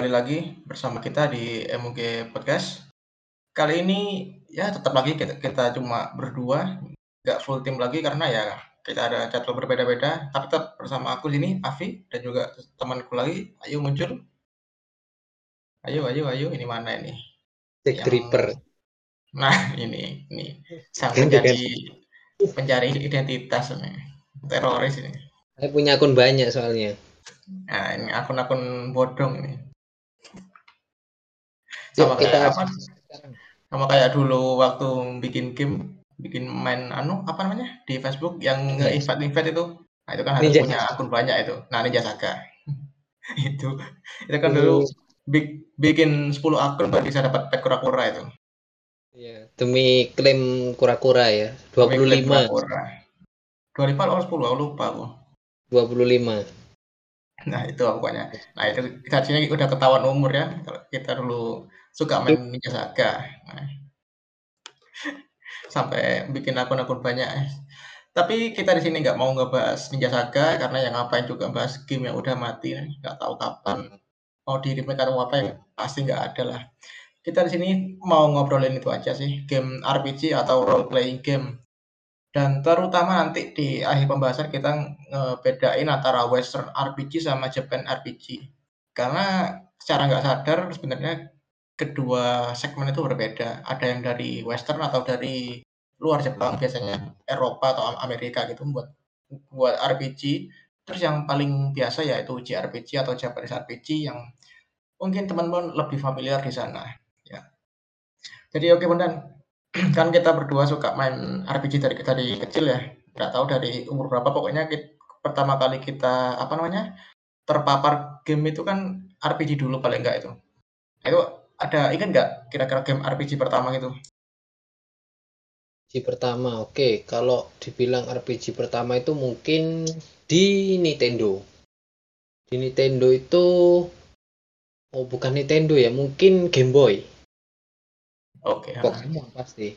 kembali lagi bersama kita di MUG Podcast. Kali ini ya tetap lagi kita, kita cuma berdua, nggak full tim lagi karena ya kita ada jadwal berbeda-beda. Tapi tetap bersama aku sini, Avi dan juga temanku lagi. Ayo muncul. Ayo, ayo, ayo. Ini mana ini? Jack Tripper. Nah, ini, ini sang menjadi pencari identitas nih. Teroris ini. Saya punya akun banyak soalnya. Nah, ini akun-akun bodong ini. Sama kita kayak apa? Sama kayak dulu waktu bikin game, bikin main anu apa namanya di Facebook yang nge-invite invite itu. Nah, itu kan harus Ninja punya akun banyak itu. Nah, Ninja Saga. itu. Itu kan dulu bik- bikin 10 akun baru bisa dapat pet kura-kura itu. Iya, demi klaim kura-kura ya. Kami klaim 25, kura-kura. 25 atau 10, aku lupa aku. 25. Nah, itu pokoknya. Nah, itu kita sini udah ketahuan umur ya. Kalau kita dulu suka main Ninja Saga. Nah, sampai bikin akun-akun banyak. Tapi kita di sini nggak mau ngebahas Ninja Saga karena yang ngapain juga bahas game yang udah mati, nggak tahu kapan mau di remake atau apa ya pasti nggak ada lah. Kita di sini mau ngobrolin itu aja sih, game RPG atau role playing game. Dan terutama nanti di akhir pembahasan kita ngebedain antara Western RPG sama Japan RPG. Karena secara nggak sadar sebenarnya kedua segmen itu berbeda. Ada yang dari Western atau dari luar Jepang biasanya Eropa atau Amerika gitu buat buat RPG. Terus yang paling biasa yaitu JRPG atau Japanese RPG yang mungkin teman-teman lebih familiar di sana. Ya. Jadi oke Bondan, kan kita berdua suka main RPG dari dari kecil ya. Nggak tahu dari umur berapa pokoknya kita, pertama kali kita apa namanya terpapar game itu kan RPG dulu paling enggak itu. Itu ada ingat nggak kira-kira game RPG pertama gitu? RPG pertama, oke. Kalau dibilang RPG pertama itu mungkin di Nintendo. Di Nintendo itu, oh bukan Nintendo ya, mungkin Game Boy. Oke. ya. Pokemon pasti.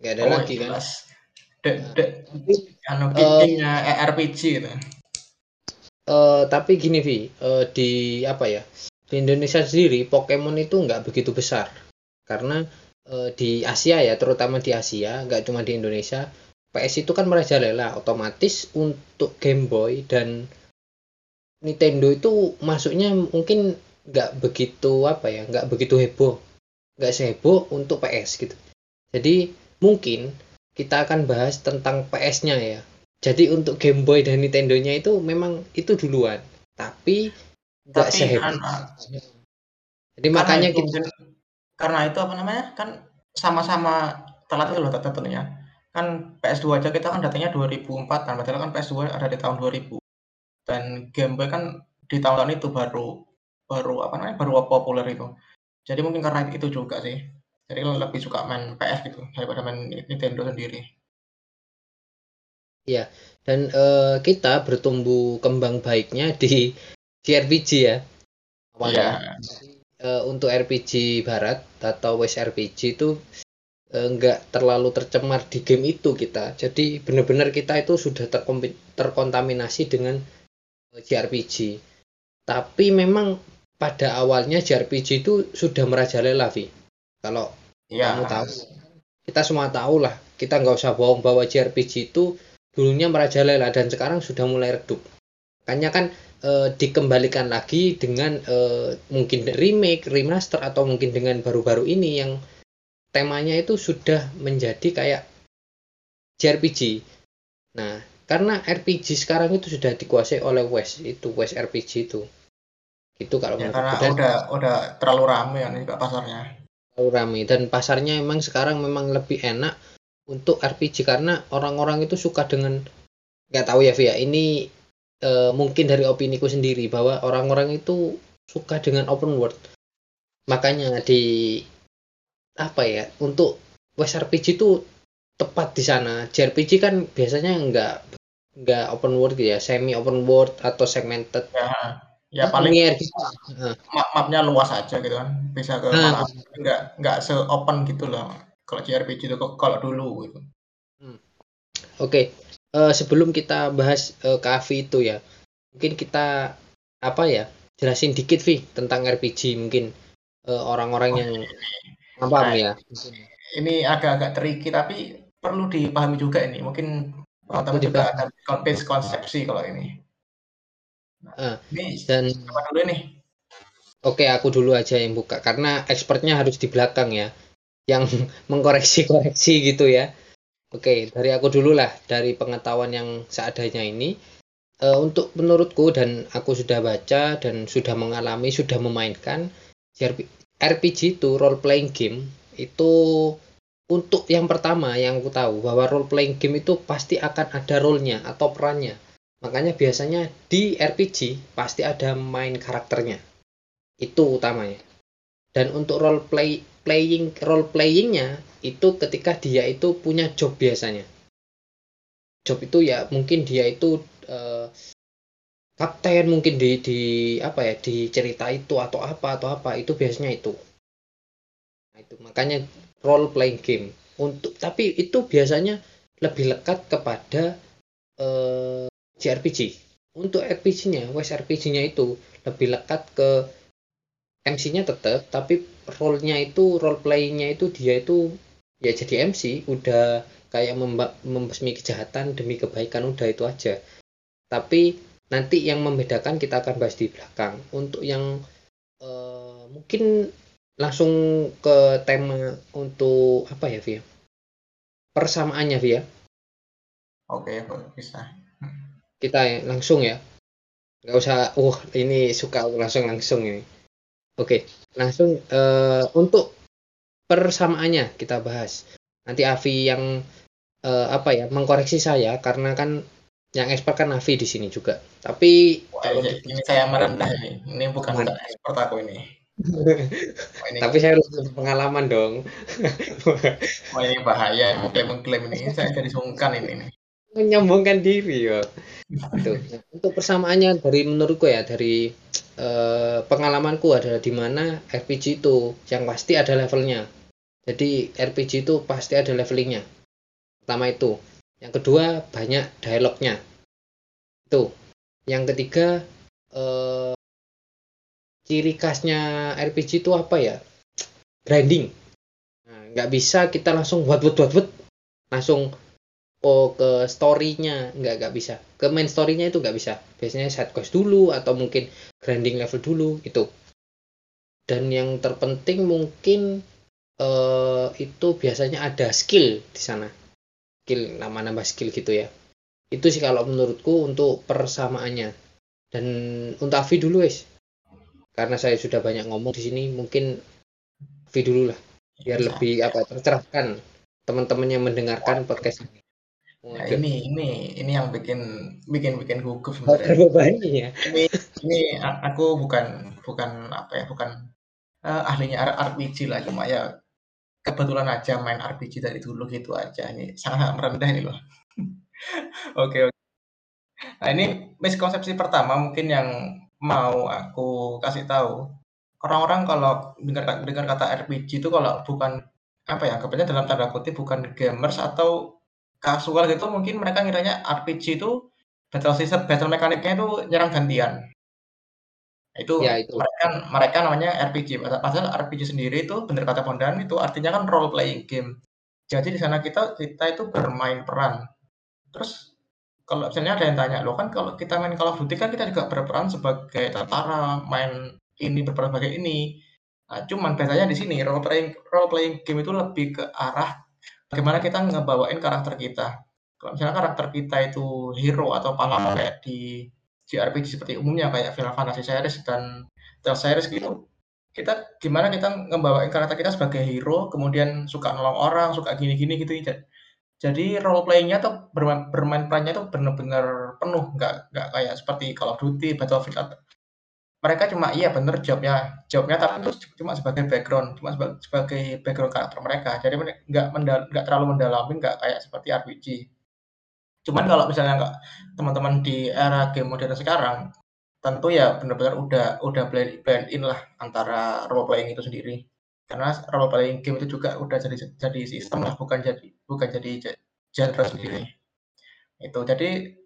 Nggak ada Oh, lagi kan. jelas. De, de, Tapi anu Eh, RPG gitu. Eh, tapi gini Vi, eh, di apa ya? Di Indonesia sendiri Pokemon itu nggak begitu besar karena eh, di Asia ya, terutama di Asia, nggak cuma di Indonesia. PS itu kan merajalela, otomatis untuk Game Boy dan Nintendo itu masuknya mungkin nggak begitu apa ya, nggak begitu heboh, nggak seheboh untuk PS gitu. Jadi mungkin kita akan bahas tentang PS-nya ya. Jadi untuk Game Boy dan Nintendo-nya itu memang itu duluan, tapi seheboh. anu, Jadi karena makanya itu kita mungkin- karena itu apa namanya? Kan sama-sama telat itu loh tentunya. Kan PS2 aja kita kan datangnya 2004 kan, padahal kan PS2 ada di tahun 2000. Dan Game Boy kan di tahun-tahun itu baru baru apa namanya? baru populer itu. Jadi mungkin karena itu juga sih. Jadi lebih suka main PS gitu daripada main Nintendo sendiri. dan eh, kita bertumbuh kembang baiknya di JRPG ya. Awalnya. Eh, untuk RPG barat atau West RPG itu eh, nggak terlalu tercemar di game itu kita. Jadi benar-benar kita itu sudah terkontaminasi dengan eh, JRPG. Tapi memang pada awalnya JRPG itu sudah merajalela, Vi. Kalau Iya. kamu tahu, kita semua tahu lah. Kita nggak usah bohong bahwa JRPG itu dulunya merajalela dan sekarang sudah mulai redup. Makanya kan eh, dikembalikan lagi dengan eh, mungkin remake, remaster atau mungkin dengan baru-baru ini yang temanya itu sudah menjadi kayak JRPG. Nah, karena RPG sekarang itu sudah dikuasai oleh West, itu West RPG itu. Itu kalau Ya, karena Dan udah udah terlalu rame kan juga pasarnya. terlalu ramai dan pasarnya emang sekarang memang lebih enak untuk RPG karena orang-orang itu suka dengan nggak tahu ya Via ini eh, mungkin dari opiniku sendiri bahwa orang-orang itu suka dengan open world. Makanya di apa ya untuk West RPG itu tepat di sana. JRPG kan biasanya nggak nggak open world gitu ya semi open world atau segmented. Ya, ya paling gitu. Nah, map mapnya luas aja gitu kan. Bisa ke Nah. nggak nggak se open gitu loh. Kalau JRPG itu kalau dulu gitu. Oke, eh, sebelum kita bahas eh, Kavi itu ya, mungkin kita apa ya jelasin dikit Vi tentang RPG mungkin eh, orang-orang Oh, yang ini. paham Nah, ya. ini agak-agak tricky tapi perlu dipahami juga ini. Mungkin Perlu juga ada kon- konsepsi kalau ini. Nah, Ah, ini Dan apa dulu nih? oke aku dulu aja yang buka karena expertnya harus di belakang ya, yang mengkoreksi-koreksi gitu ya. Oke, dari aku dulu lah dari pengetahuan yang seadanya ini. Eh, untuk menurutku dan aku sudah baca dan sudah mengalami, sudah memainkan RPG itu role playing game itu untuk yang pertama yang aku tahu bahwa role playing game itu pasti akan ada role-nya atau perannya. Makanya biasanya di RPG pasti ada main karakternya. Itu utamanya. Dan untuk role play playing role playingnya itu ketika dia itu punya job biasanya. Job itu ya mungkin dia itu eh, kapten mungkin di di apa ya di cerita itu atau apa atau apa itu biasanya itu. Nah, itu makanya role playing game untuk tapi itu biasanya lebih lekat kepada eh, JRPG. Untuk RPG-nya, West RPG-nya itu lebih lekat ke MC-nya tetap, tapi role-nya itu role playing-nya itu dia itu ya jadi MC, udah kayak memba- membasmi kejahatan demi kebaikan udah itu aja. Tapi nanti yang membedakan kita akan bahas di belakang. Untuk yang eh, mungkin langsung ke tema untuk apa ya Via? Persamaannya Via. Oke, bisa. Kita ya, langsung ya. Nggak usah, uh ini suka langsung langsung ini. Oke, langsung eh, untuk persamaannya kita bahas. Nanti Avi yang eh, apa ya mengkoreksi saya karena kan yang expert kan Avi di sini juga. Tapi Wah, kalau ini, ini saya merendah ini. Ini bukan bukan expert aku ini. Wah, ini, tapi saya lebih pengalaman dong. wah, ini bahaya. Mengklaim-mengklaim ini. Saya jadi sungkan ini. Nih. Menyombongkan diri ya. Tuh. Untuk persamaannya dari menurutku ya dari eh, pengalamanku adalah di mana RPG itu yang pasti ada levelnya. Jadi RPG itu pasti ada levelingnya. Pertama itu. Yang kedua banyak dialognya. Itu. Yang ketiga eh, ciri khasnya RPG itu apa ya? Grinding. Nah, nggak bisa kita langsung buat buat buat buat langsung oh ke story-nya nggak nggak bisa. Ke main story-nya itu nggak bisa. Biasanya side quest dulu atau mungkin grinding level dulu itu dan yang terpenting mungkin eh, itu biasanya ada skill di sana. Skill nama-nama skill gitu ya. Itu sih kalau menurutku untuk persamaannya. Dan untuk Avi dulu wes. Karena saya sudah banyak ngomong di sini mungkin Avi dulu lah. Biar Bisa. lebih apa tercerahkan teman-teman yang mendengarkan podcast ini Nah, ini ini ini yang bikin bikin bikin gugup sebenarnya. terbebani ya. Ini ini aku bukan bukan apa ya bukan eh, ahlinya RPG lah cuma ya kebetulan aja main RPG dari dulu gitu aja ini sangat merendah ini loh. Oke oke. Nah ini miskonsepsi pertama mungkin yang mau aku kasih tahu orang-orang kalau dengar dengar kata RPG itu kalau bukan apa ya anggapnya dalam tanda kutip bukan gamers atau casual gitu mungkin mereka ngiranya RPG itu battle system battle mekaniknya itu nyerang gantian. Itu Ya itu. mereka mereka namanya RPG. Padahal RPG sendiri itu bener kata Bondan itu artinya kan role playing game. Jadi di sana kita kita itu bermain peran. Terus kalau misalnya ada yang tanya, "Loh kan kalau kita main Call of Duty kan kita juga berperan sebagai tentara, main ini berperan sebagai ini." Nah, cuman bedanya di sini role playing role playing game itu lebih ke arah bagaimana kita ngebawain karakter kita. Kalau misalnya karakter kita itu hero atau pahlawan kayak di JRPG seperti umumnya kayak Final Fantasy series dan Tales series gitu. Kita gimana kita ngebawain karakter kita sebagai hero, kemudian suka nolong orang, suka gini-gini gitu. Ja- Jadi role playing-nya tuh bermain, bermain perannya tuh bener-bener penuh, nggak nggak kayak seperti Call of Duty, Battlefield mereka cuma iya bener jobnya jobnya tapi itu cuma sebagai background cuma seba- sebagai background karakter mereka. Jadi nggak mendal- terlalu mendalami nggak kayak seperti RPG cuman kalau misalnya nggak teman-teman di era game modern sekarang tentu ya benar-benar udah udah blend, blend in lah antara role playing itu sendiri. Karena role playing game itu juga udah jadi jadi sistem lah bukan jadi bukan jadi ja- genre sendiri. Itu jadi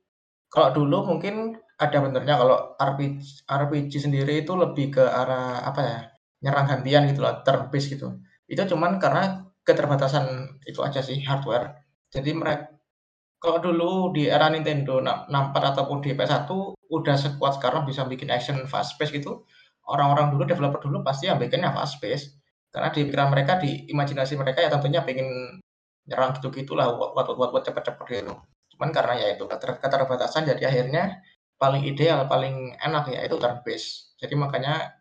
kalau dulu mungkin ada benernya kalau RPG, RPG sendiri itu lebih ke arah apa ya nyerang gantian gitu loh turn gitu. Itu cuman karena keterbatasan itu aja sih hardware. Jadi mereka kalau dulu di era Nintendo 64 ataupun di PS1 udah sekuat sekarang bisa bikin action fast pace gitu orang-orang dulu developer dulu pasti yang bikinnya fast pace. Karena di pikiran mereka di imajinasi mereka ya tentunya pengen nyerang gitu gitulah buat buat buat, buat cepet-cepet gitu. Cuman karena ya itu keterbatasan jadi akhirnya paling ideal paling enak ya itu turn based. Jadi makanya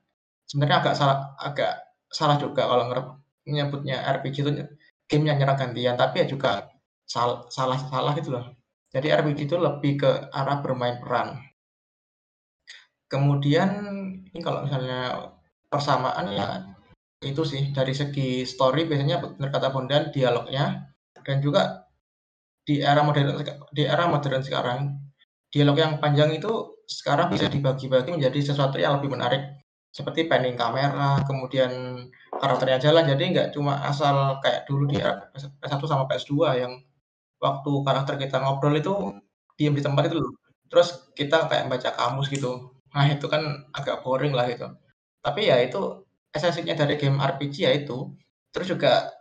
sebenarnya agak salah agak salah juga kalau nyebutnya RPG itu game yang nyerang gantian tapi ya juga sal salah salah gitu loh. Jadi RPG itu lebih ke arah bermain peran. Kemudian ini kalau misalnya persamaan ya itu sih dari segi story biasanya benar kata Bondan dialognya dan juga di era modern di era modern sekarang dialog yang panjang itu sekarang bisa dibagi-bagi menjadi sesuatu yang lebih menarik seperti panning kamera kemudian karakternya jalan jadi nggak cuma asal kayak dulu di era PS1 sama PS2 yang waktu karakter kita ngobrol itu diam di tempat itu loh. Terus kita kayak baca kamus gitu. Nah itu kan agak boring lah gitu tapi ya itu esensinya dari game RPG ya itu. Terus juga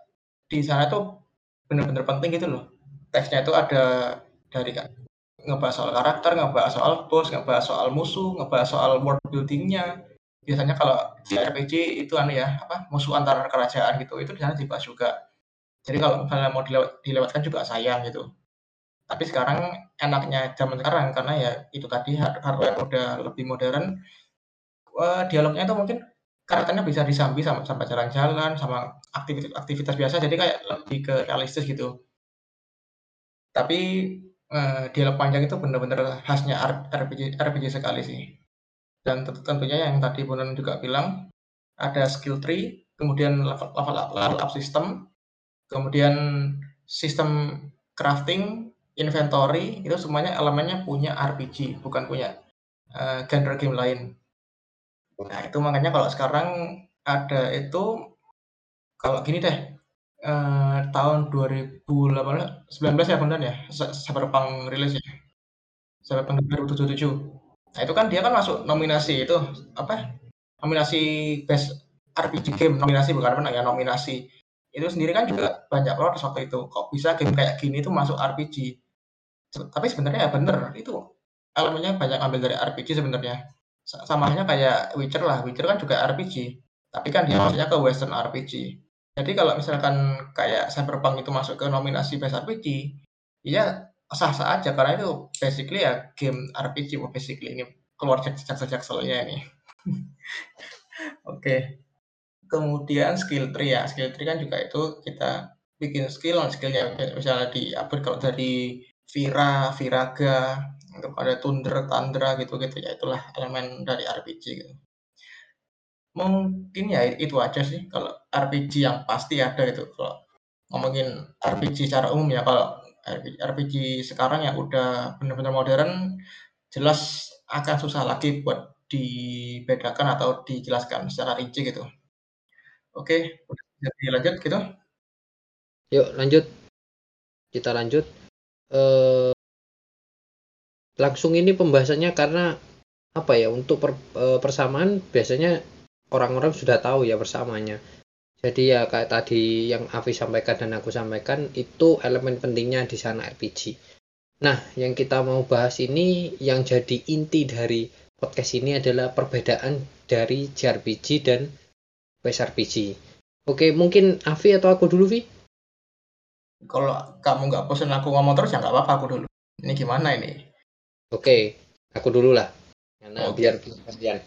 di sana tuh bener-bener penting gitu loh. Teksnya itu ada dari ngebahas soal karakter, ngebahas soal bos, ngebahas soal musuh, ngebahas soal world buildingnya. Biasanya kalau di RPG itu aneh ya, apa musuh antar kerajaan gitu, itu di sana dibahas juga. Jadi kalau misalnya mau dilewat, dilewatkan juga sayang gitu. Tapi sekarang enaknya zaman sekarang karena ya itu tadi hardware udah lebih modern, uh, dialognya itu mungkin karakternya bisa disambi sama sama jalan-jalan, sama aktivitas aktivitas biasa, jadi kayak lebih ke realistis gitu. Tapi, uh, dialog panjang itu benar-benar khasnya RPG RPG sekali sih. Dan tentunya yang tadi Bonan juga bilang, ada skill tree, kemudian level level up level up system, kemudian sistem crafting, inventory, itu semuanya elemennya punya RPG, bukan punya, uh, genre game lain. Nah, itu makanya kalau sekarang ada itu kalau gini deh uh, tahun 2018 19 ya benar ya? Cyberpunk rilis ya? Cyberpunk 2077. Nah itu kan dia kan masuk nominasi itu, apa, nominasi Best RPG Game, nominasi bukan apa ya, nominasi. Itu sendiri kan juga banyak protes waktu itu, kok bisa game kayak gini itu masuk RPG. Tapi sebenarnya ya bener, itu elemennya banyak ambil dari RPG sebenarnya. Sama halnya kayak Witcher lah, Witcher kan juga RPG, tapi kan dia maksudnya ke western RPG. Jadi kalau misalkan kayak Cyberpunk itu masuk ke nominasi Best RPG, ya sah-sah aja karena itu basically ya game RPG basically ini keluar jaksel-jakselnya ini. Oke. Okay. Kemudian skill tree ya, skill tree kan juga itu kita bikin skill on skillnya misalnya di upgrade kalau dari Vira, Viraga, untuk ada Tundra, Tandra gitu-gitu ya itulah elemen dari RPG gitu. Mungkin ya itu aja sih kalau RPG yang pasti ada itu kalau ngomongin RPG secara umum ya kalau RPG, sekarang yang udah benar-benar modern jelas akan susah lagi buat dibedakan atau dijelaskan secara rinci gitu. Oke, jadi lanjut gitu. Yuk lanjut. Kita lanjut. Eh, langsung ini pembahasannya karena apa ya untuk per, eh, persamaan biasanya orang-orang sudah tahu ya bersamanya. Jadi ya kayak tadi yang Avi sampaikan dan aku sampaikan itu elemen pentingnya di sana RPG nah yang kita mau bahas ini yang jadi inti dari podcast ini adalah perbedaan dari JRPG dan PSRPG oke mungkin Avi atau aku dulu Vi? Kalau kamu nggak bosan aku ngomong terus ya nggak apa-apa aku dulu. Ini gimana ini? Oke aku dulu lah. Karena okay. biar kalian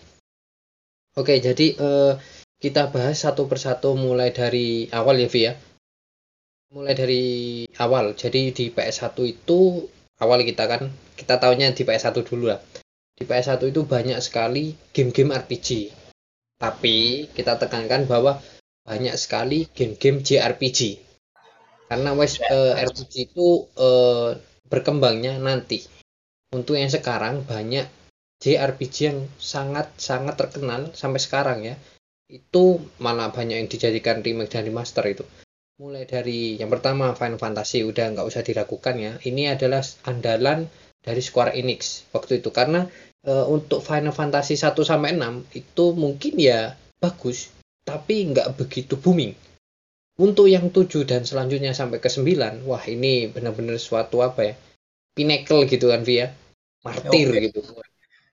Oke, jadi uh, kita bahas satu persatu mulai dari awal ya, Vi ya. Mulai dari awal. Jadi di PS1 itu awal kita kan kita tahunya di PS1 dulu lah. Di PS1 itu banyak sekali game-game RPG. Tapi kita tekankan bahwa banyak sekali game-game JRPG. Karena wes uh, RPG itu uh, berkembangnya nanti. Untuk yang sekarang banyak JRPG yang sangat-sangat terkenal sampai sekarang ya itu malah banyak yang dijadikan remake dan remaster itu mulai dari yang pertama Final Fantasy udah nggak usah diragukan ya ini adalah andalan dari Square Enix waktu itu karena eh, untuk Final Fantasy 1 sampai 6 itu mungkin ya bagus, tapi nggak begitu booming. Untuk yang 7 dan selanjutnya sampai ke 9, wah ini benar-benar suatu apa ya? Pinnacle gitu kan via martir Oke. gitu.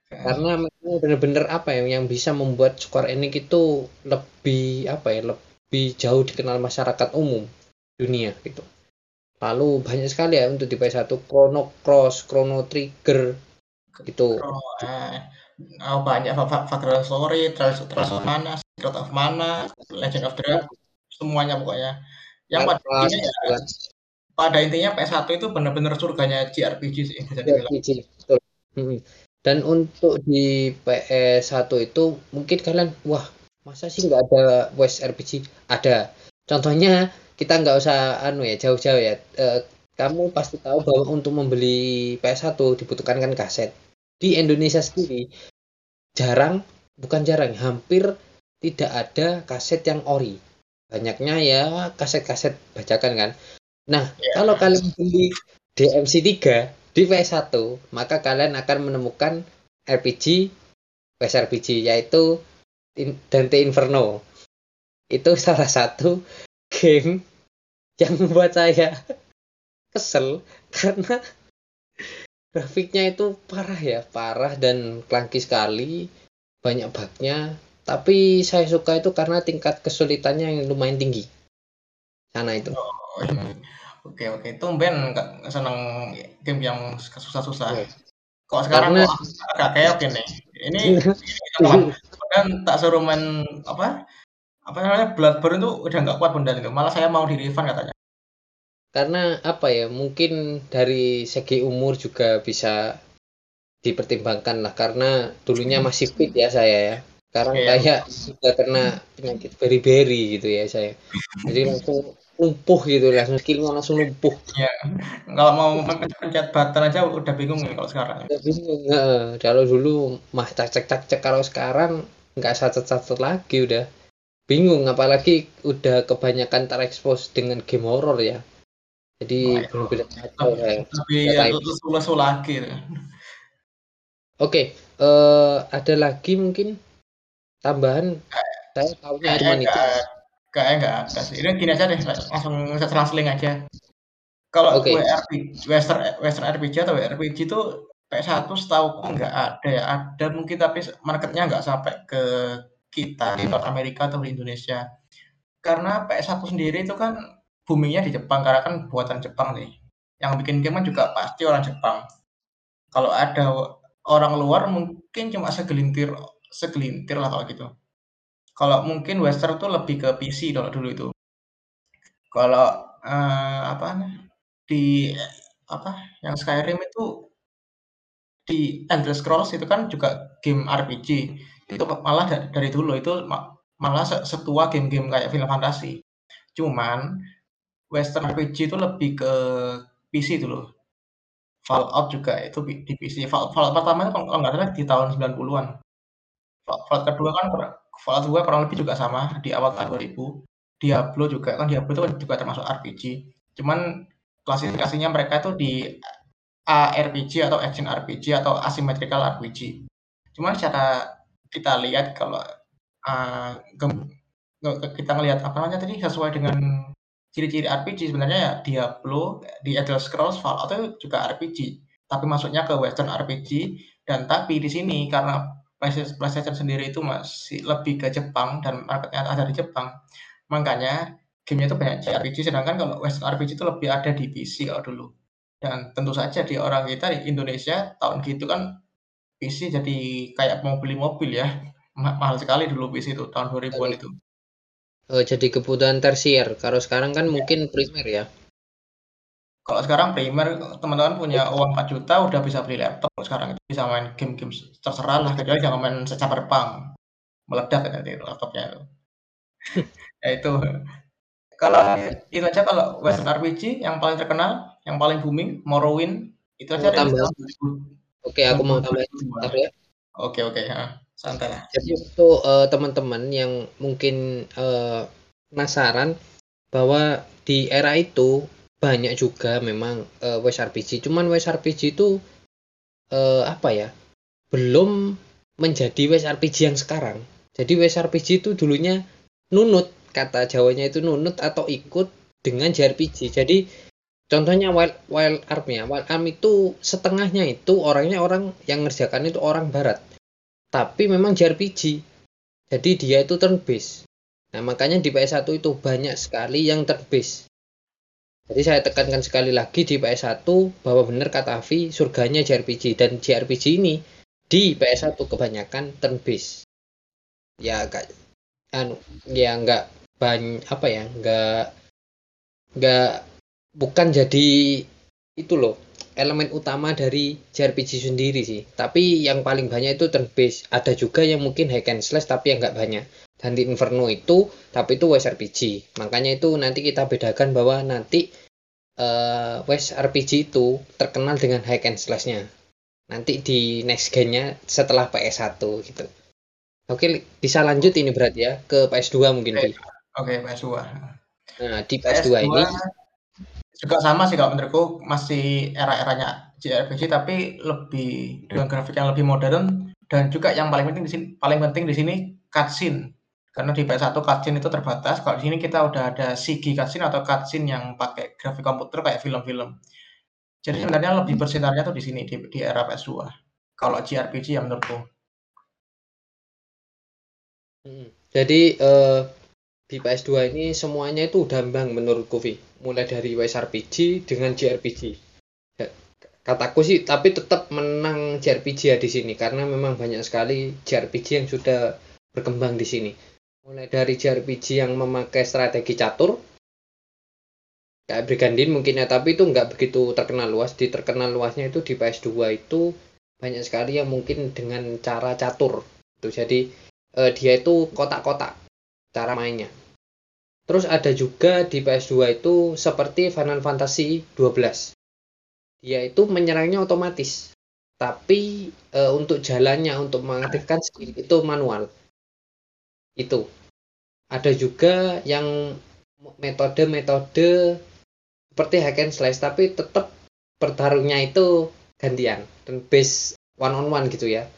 Karena memang benar-benar apa ya yang bisa membuat Square Enix itu lebih apa ya? lebih jauh dikenal masyarakat umum dunia gitu. Lalu banyak sekali ya untuk di PS1 Chrono Cross, Chrono Trigger gitu. Oh, eh, oh, banyak Va- Va- Vagrant Story, Trials, Trials of Mana, Secret of Mana, Legend of Dragon, semuanya pokoknya. Yang pada intinya ya, pada intinya PS1 itu benar-benar surganya JRPG sih bisa dibilang. RPG, betul. Mm. Dan untuk di PS1 itu mungkin kalian wah masa sih nggak ada West RPG? Ada. Contohnya kita nggak usah anu ya jauh-jauh ya. Eh, kamu pasti tahu bahwa untuk membeli PS1 dibutuhkan kan kaset. Di Indonesia sendiri jarang, bukan jarang, hampir tidak ada kaset yang ori. Banyaknya ya kaset-kaset bajakan kan. Nah, Ya. kalau kalian beli DMC 3 di PS1, maka kalian akan menemukan RPG PS RPG yaitu Dante Inferno. Itu salah satu game yang membuat saya kesel karena grafiknya itu parah ya, parah dan clunky sekali, banyak bugnya. Tapi saya suka itu karena tingkat kesulitannya yang lumayan tinggi. Sana itu. Oh, iya. Oke oke, tumben nggak seneng game yang susah-susah. Iya. Kok sekarang Karena- kok agak keok ini? Ini, ini dan tak suruh main apa? Apa namanya Bloodborne itu udah nggak kuat bunda itu. Malah saya mau di refund katanya. karena apa ya mungkin dari segi umur juga bisa dipertimbangkan lah karena dulunya masih fit ya saya ya sekarang Iya. kayak sudah kena penyakit beri-beri gitu ya saya jadi langsung lumpuh gitu langsung skillnya langsung lumpuh Kalau mau pencet button aja udah bingung nih kalau sekarang. Udah bingung kalau dulu mah cak cek cak cek kalau sekarang nggak satu satu lagi udah bingung apalagi udah kebanyakan terekspos dengan game horror ya jadi Oh, benar-benar kacau saya. Lebih Nggak ya, lesu-lesu lagi. Oke, eh ada lagi mungkin tambahan. Saya tahunya cuma Kayaknya itu. Kayaknya nggak ada sih. Ini gini aja deh, langsung selang-seling aja. Kalau Oke. WRPG, Western Western RPG atau WRPG itu PS1 setahu nggak ada ya. Ada mungkin tapi marketnya nggak sampai ke kita di North Amerika atau di Indonesia. Karena PS1 sendiri itu kan boomingnya di Jepang karena kan buatan Jepang nih. Yang bikin game kan juga pasti orang Jepang. Kalau ada orang luar mungkin cuma segelintir segelintir lah kalau gitu. Kalau mungkin Western tuh lebih ke PC kalau dulu itu. Kalau eh, apa di apa yang Skyrim itu di Elder Scrolls itu kan juga game RPG. Itu malah da- dari dulu itu ma- malah se- setua game-game kayak Final Fantasy. Cuman Western RPG itu lebih ke PC loh. Fallout juga itu di di PC. Fall- Fallout pertama itu kalau kalau nggak salah di tahun 90-an. Fall- Fallout kedua kan kurang- Fallout 2 kurang lebih juga sama di awal tahun 2000. Diablo juga kan Diablo itu kan juga termasuk RPG. Cuman klasifikasinya mereka itu di ARPG atau Action RPG atau Asymmetrical RPG. Cuman secara kita lihat kalau uh, kita ngelihat apa namanya tadi sesuai dengan ciri-ciri RPG sebenarnya ya Diablo di Elder Scrolls Fallout itu juga RPG tapi masuknya ke Western RPG dan tapi di sini karena PlayStation, PlayStation sendiri itu masih lebih ke Jepang dan marketnya ada di Jepang. Makanya gamenya itu banyak JRPG sedangkan kalau Western RPG itu lebih ada di PC kalau dulu. Dan tentu saja di orang kita di Indonesia tahun gitu kan PC jadi kayak mau beli mobil ya. Ma- mahal sekali dulu PC itu tahun 2000-an itu. Eh, jadi kebutuhan tersier. Kalau sekarang kan mungkin primer ya. Kalau sekarang primer teman-teman punya uang 4 juta udah bisa beli laptop. Sekarang itu bisa main game-game terserah lah kecuali jangan main cyberpunk meledak nanti laptopnya itu. Ya itu. Kalau itu aja kalau Western RPG yang paling terkenal yang paling booming Morrowind itu aja tahun 2000. Oke, aku mau tambahin sebentar ya. oke oke ya santai lah. Jadi untuk eh, teman-teman yang mungkin eh, penasaran bahwa di era itu banyak juga memang eh, West RPG. Cuman West RPG itu eh, apa ya? belum menjadi WSRPG yang sekarang. Jadi WSRPG itu dulunya nunut, kata Jawanya itu nunut atau ikut dengan JRPG. Jadi contohnya Wild, Wild Arm ya, Wild Arm itu setengahnya itu orangnya orang yang ngerjakan itu orang barat. Tapi memang JRPG. Jadi dia itu turn based. Nah, makanya di PS1 itu banyak sekali yang turn based. Jadi saya tekankan sekali lagi di PS1 bahwa benar kata Avi surganya JRPG dan JRPG ini di PS1 kebanyakan turn based. Ya gak anu ya nggak banyak apa ya nggak nggak bukan jadi itu loh elemen utama dari JRPG sendiri sih. Tapi yang paling banyak itu turn based. Ada juga yang mungkin hack and slash tapi yang nggak banyak dan di Inferno itu tapi itu WSRPG makanya itu nanti kita bedakan bahwa nanti uh, WSRPG itu terkenal dengan hack and slashnya nanti di next gen-nya setelah PS1 gitu. Oke, bisa lanjut ini berarti ya ke PS2 mungkin. Oke, Oke, PS2. Nah, di PS2, PS2 ini juga sama sih kalau menurutku masih era-eranya JRPG tapi lebih dengan grafik yang lebih modern dan juga yang paling penting di sini paling penting di sini cutscene. Karena di PS1 cutscene itu terbatas, kalau di sini kita udah ada CG cutscene atau cutscene yang pakai grafik komputer kayak film-film. Jadi sebenarnya lebih bersinarnya tuh di sini di, di era PS2. Kalau JRPG yang menurutku. Hmm. Jadi uh, di PS2 ini semuanya itu udah bang menurutku Vi. Mulai dari WSRPG dengan JRPG. Ya, kataku sih tapi tetap menang JRPG ya di sini karena memang banyak sekali JRPG yang sudah berkembang di sini. Mulai dari JRPG yang memakai strategi catur. Kayak Brigandin mungkin ya tapi itu nggak begitu terkenal luas. Di terkenal luasnya itu di PS2 itu banyak sekali yang mungkin dengan cara catur. Itu jadi eh, dia itu kotak-kotak cara mainnya. Terus ada juga di PS2 itu seperti Final Fantasy 12 dia itu menyerangnya otomatis. Tapi e, untuk jalannya untuk mengaktifkan skill itu manual itu ada juga yang metode-metode seperti hack and slash tapi tetap bertarungnya itu gantian dan base one on one gitu ya.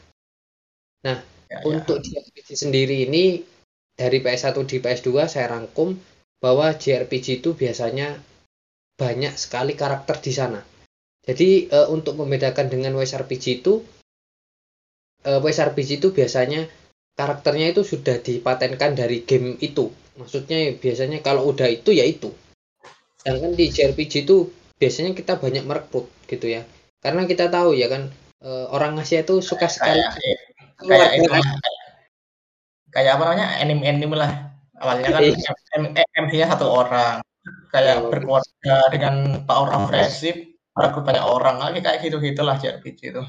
Nah, ya, ya. untuk di JRPG sendiri ini dari PS1 di PS2 saya rangkum bahwa JRPG itu biasanya banyak sekali karakter di sana. Jadi e, untuk membedakan dengan WSRPG itu e, eh, WSRPG itu biasanya karakternya itu sudah dipatenkan dari game itu. Maksudnya biasanya kalau udah itu ya itu. Sedangkan di JRPG itu biasanya kita banyak merekrut gitu ya. Karena kita tahu ya kan e, orang Asia itu suka sekali kayak, kayak, kayak, kayak apa namanya? Anime anime lah. Awalnya kan MC-nya satu orang. Kayak oh. berkeluarga dengan power friendship merekrut banyak orang. Lagi kayak gitu gitulah JRPG itu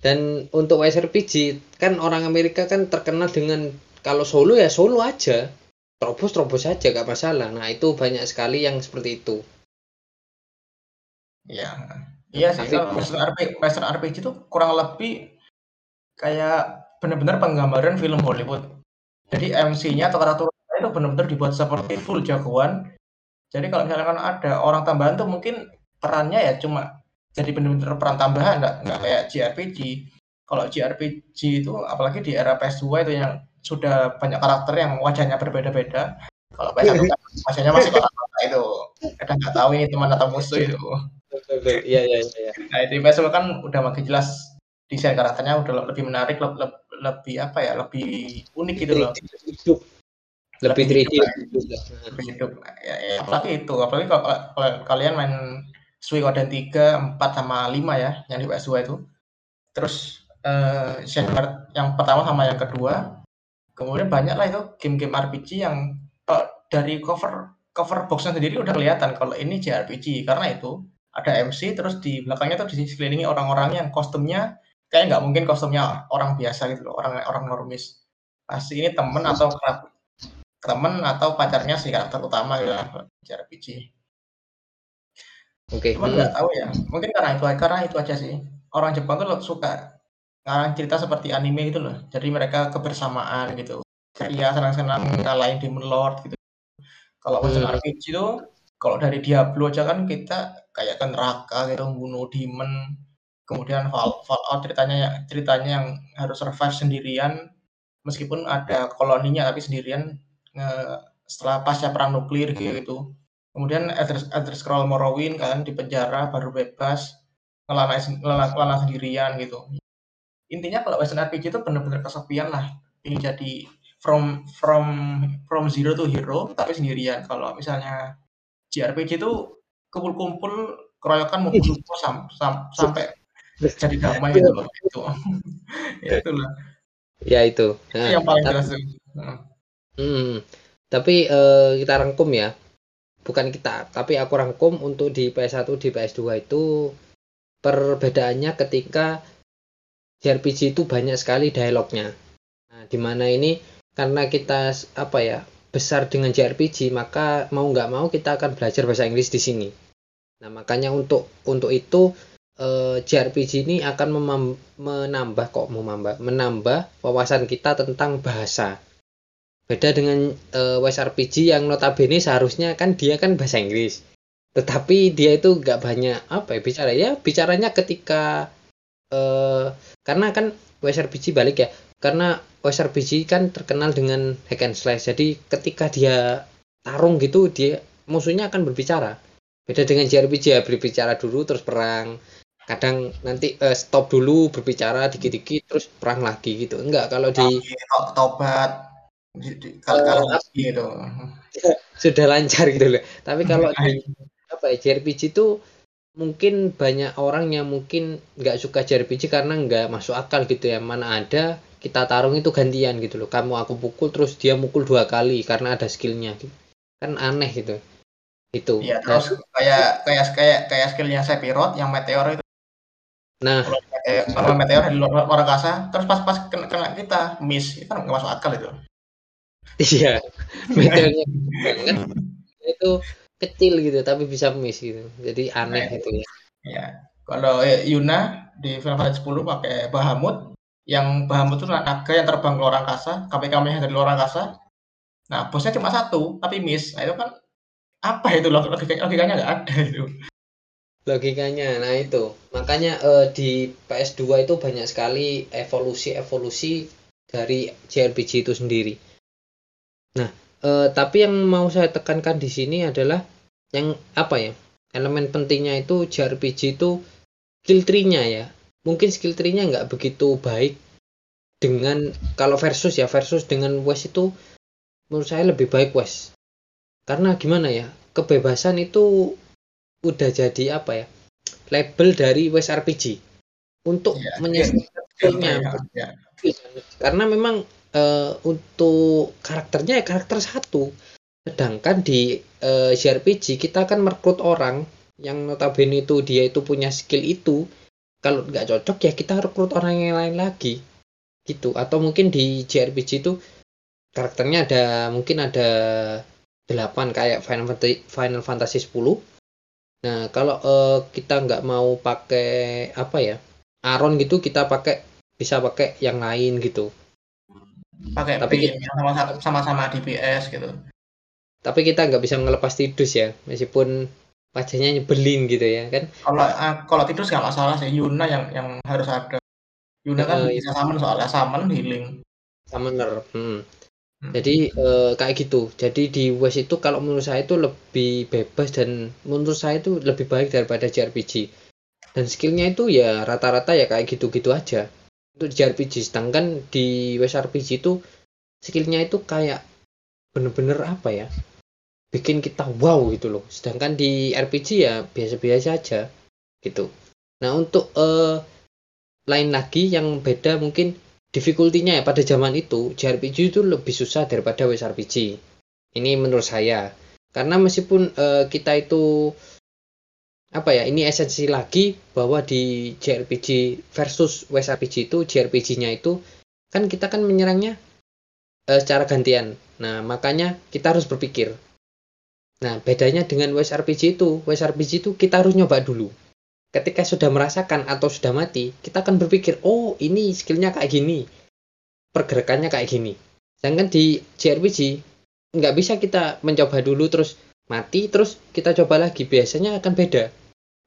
dan untuk WSRPG kan orang Amerika kan terkenal dengan kalau solo ya solo aja. Terobos terobos saja gak masalah. Nah itu banyak sekali yang seperti itu. Ya iya sih kalau Western RPG, Western RPG itu kurang lebih kayak benar-benar penggambaran film Hollywood. Jadi MC-nya atau karakter itu benar-benar dibuat seperti full jagoan. Jadi kalau misalkan ada orang tambahan tuh mungkin perannya ya cuma jadi benar-benar peran tambahan nggak nggak kayak JRPG kalau JRPG itu apalagi di era PS2 itu yang sudah banyak karakter yang wajahnya berbeda-beda. Kalau PS1 kan wajahnya masih kotak itu. Kadang nggak tahu ini teman atau musuh itu. Iya iya iya. Nah di PS2 kan udah makin jelas desain karakternya udah lebih menarik, lebih, lebih, lebih apa ya, lebih unik gitu loh. Lebih 3D. Lebih hidup. Ya, ya, apalagi itu, apalagi kalau, kalau kalian main Suikoden 3, 4 sama 5 ya, yang di PS2 itu. Terus uh, yang pertama sama yang kedua. Kemudian banyak lah itu game-game RPG yang uh, dari cover cover boxnya sendiri udah kelihatan kalau ini JRPG karena itu ada MC terus di belakangnya tuh disekelilingi orang-orang yang kostumnya kayak nggak mungkin kostumnya orang biasa gitu loh orang orang normis. Pasti ini temen atau kerap temen atau pacarnya si karakter utama ya JRPG Oke. Okay. Cuman nggak tahu ya. Mungkin karena itu karena itu aja sih. Orang Jepang tuh suka ngarang cerita seperti anime gitu loh. Jadi mereka kebersamaan gitu. Iya senang-senang ngalahin Demon Lord gitu. Kalau hmm. RPG itu kalau dari Diablo aja kan kita kayak kan neraka gitu bunuh demon Kemudian Fall Fallout ceritanya ya ceritanya yang harus survive sendirian, meskipun ada koloninya tapi sendirian, eee, setelah pasca perang nuklir gitu. Kemudian Elder Elder Scrolls Morrowind kan di penjara baru bebas, ngelanai sen ngelana ngelana sendirian gitu. Intinya kalau western RPG itu bener-bener kesepian lah, ingin jadi from from from zero to hero tapi sendirian. Kalau misalnya JRPG itu kumpul-kumpul, keroyokan mau sam sam sampai jadi damai gitu loh, itu. Ya itulah. Ya itu. Itu Nah, yang paling tap jelas heeh. mhm, tapi, eee, kita rangkum ya, bukan kita, tapi aku rangkum untuk di PS1, di PS2 itu perbedaannya ketika JRPG itu banyak sekali dialognya. Nah, di mana ini karena kita apa ya, besar dengan JRPG, maka mau nggak mau kita akan belajar bahasa Inggris di sini. Nah, makanya untuk untuk itu, eee, JRPG ini akan menambah kok memambah, menambah wawasan kita tentang bahasa. Beda dengan, eee, WSRPG yang notabene seharusnya kan dia kan bahasa Inggris, tetapi dia itu nggak banyak, apa ya, bicara. Ya bicaranya ketika, eee, karena kan WSRPG balik ya, karena WSRPG kan terkenal dengan hack and slash, jadi ketika dia tarung gitu, dia musuhnya akan berbicara. Beda dengan JRPG ya berbicara dulu terus perang, kadang nanti, eee, stop dulu berbicara dikit-dikit terus perang lagi gitu, enggak kalau di tobat, di di kal eee, gitu, mhm. sudah lancar gitu loh. Tapi kalau Nah di, apa ya, JRPG itu mungkin banyak orang yang mungkin nggak suka JRPG karena nggak masuk akal gitu ya, mana ada kita tarung itu gantian gitu loh, kamu aku pukul terus dia mukul 2 kali karena ada skill-nya gitu, kan aneh gitu. Itu, Iya, terus kayak kayak kayak kayak skill-nya Sephiroth yang meteor itu. Nah. Kalau kalau meteor di luar luar angkasa, terus pas pas kena kena kita miss, itu kan nggak masuk akal itu. Iya, meteornya banget, itu kecil gitu tapi bisa miss gitu, jadi Nah aneh itu. gitu ya. Iya, kalau, eee, Yuna di Final Fantasy X pakai Bahamut, yang Bahamut itu naga yang terbang ke luar angkasa, Kame-Kameha dari luar angkasa. Nah, bosnya cuma 1 tapi miss. Nah itu kan apa itu log logika logikanya nggak ada itu. Logikanya, nah itu. Makanya, eee, di PS2 itu banyak sekali evolusi-evolusi dari JRPG itu sendiri. Nah, eee, tapi yang mau saya tekankan di sini adalah yang, apa ya, elemen pentingnya itu JRPG itu skill tree-nya ya. Mungkin skill tree-nya nggak begitu baik dengan kalau versus ya, versus dengan WES itu menurut saya lebih baik WES. Karena gimana ya, kebebasan itu udah jadi apa ya, label dari WSRPG untuk Iya, skill menyesuaikan skill skill-nya. tree, heeh, iya. Karena memang, eee, untuk karakternya ya karakter 1, sedangkan di, JRPG kita kan merekrut orang yang notabene itu dia itu punya skill itu, kalau nggak cocok ya kita rekrut orang yang lain lagi, gitu. Atau mungkin di JRPG itu karakternya ada mungkin ada 8 kayak Final Fantasy Final Fantasy 10. Nah, kalau, eee, kita nggak mau pakai, apa ya, Aron gitu, kita pakai bisa pakai yang lain gitu. Pakai Tapi sama-sama DPS gitu. Tapi kita nggak bisa ngelepas Tidus ya, meskipun wajahnya nyebelin gitu ya kan. Kalau, eee, kalau Tidus nggak masalah sih, Yuna yang yang harus ada. Yuna kan Heeh, bisa summon soalnya, summon, healing. Summoner, mhm. Mhm. Jadi, eee, kayak gitu. Jadi di WES itu kalau menurut saya itu lebih bebas dan menurut saya itu lebih baik daripada JRPG. Dan skill-nya itu ya rata-rata ya kayak gitu-gitu aja untuk JRPG. Sedangkan di WSRPG itu skill-nya itu kayak bener-bener apa ya, bikin kita wow gitu loh. Sedangkan di RPG ya biasa-biasa aja gitu. Nah, untuk, eee, lain lagi yang beda mungkin difficulty-nya ya pada zaman itu JRPG itu lebih susah daripada WSRPG. Ini menurut saya. Karena meskipun, eee, kita itu apa ya, ini esensi lagi bahwa di JRPG versus WSRPG itu, JRPG-nya itu kan kita kan menyerangnya, eee, secara gantian. Nah, makanya kita harus berpikir. Nah, bedanya dengan WSRPG itu, WSRPG itu kita harus nyoba dulu. Ketika sudah merasakan atau sudah mati, kita akan berpikir, "Oh, ini skill-nya kayak gini, pergerakannya kayak gini." Sedangkan di JRPG nggak bisa kita mencoba dulu terus mati, terus kita coba lagi, biasanya akan beda.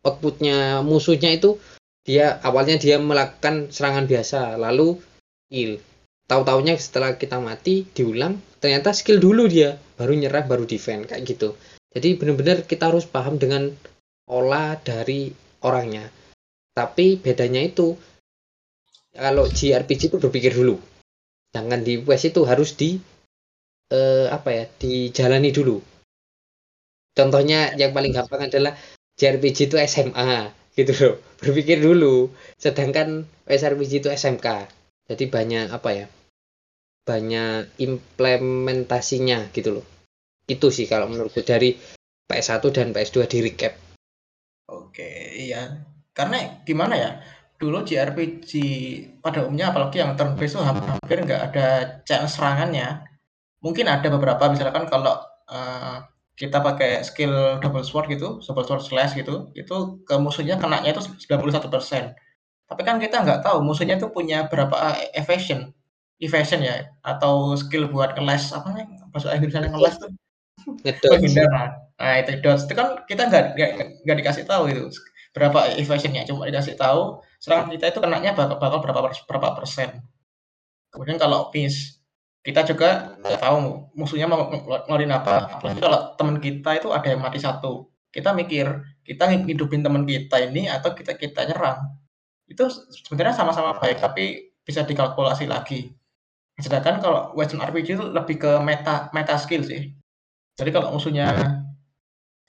Output-nya musuhnya itu dia awalnya dia melakukan serangan biasa lalu kill tahu-taunya setelah kita mati diulang ternyata skill dulu dia baru nyerah baru defend kayak gitu. Jadi benar-benar kita harus paham dengan olah dari orangnya. Tapi bedanya itu kalau JRPG itu berpikir dulu. Jangan di West itu harus di eh, apa ya dijalani dulu contohnya yang paling gampang adalah JRPG itu SMA gitu loh. Berpikir dulu sedangkan SRPG itu SMK jadi banyak apa ya banyak implementasinya gitu loh. Itu sih kalau menurutku dari PS1 dan PS2 di recap. Oke iya. Karena gimana ya dulu JRPG pada umumnya apalagi yang turn based itu hampir nggak ada chance serangannya. Mungkin ada beberapa misalkan kalau uh, kita pakai skill double sword gitu, double sword slash gitu, itu ke musuhnya kenanya itu 91%. Tapi kan kita nggak tahu musuhnya itu punya berapa evasion, evasion ya, atau skill buat ngeles apa nih bahasa Inggrisnya ngeles tuh menghindar. Nah itu dodge itu kan kita nggak nggak dikasih tahu itu berapa evasionnya, cuma dikasih tahu serangan kita itu kenanya bakal, bakal berapa berapa persen. Kemudian kalau miss kita juga nggak tahu musuhnya mau ngeluarin apa. Apalagi kalau teman kita itu ada yang mati satu, kita mikir kita hidupin teman kita ini atau kita kita nyerang. Itu sebenarnya sama-sama baik, tapi bisa dikalkulasi lagi. Sedangkan kalau Western RPG itu lebih ke meta meta skill sih. Jadi kalau musuhnya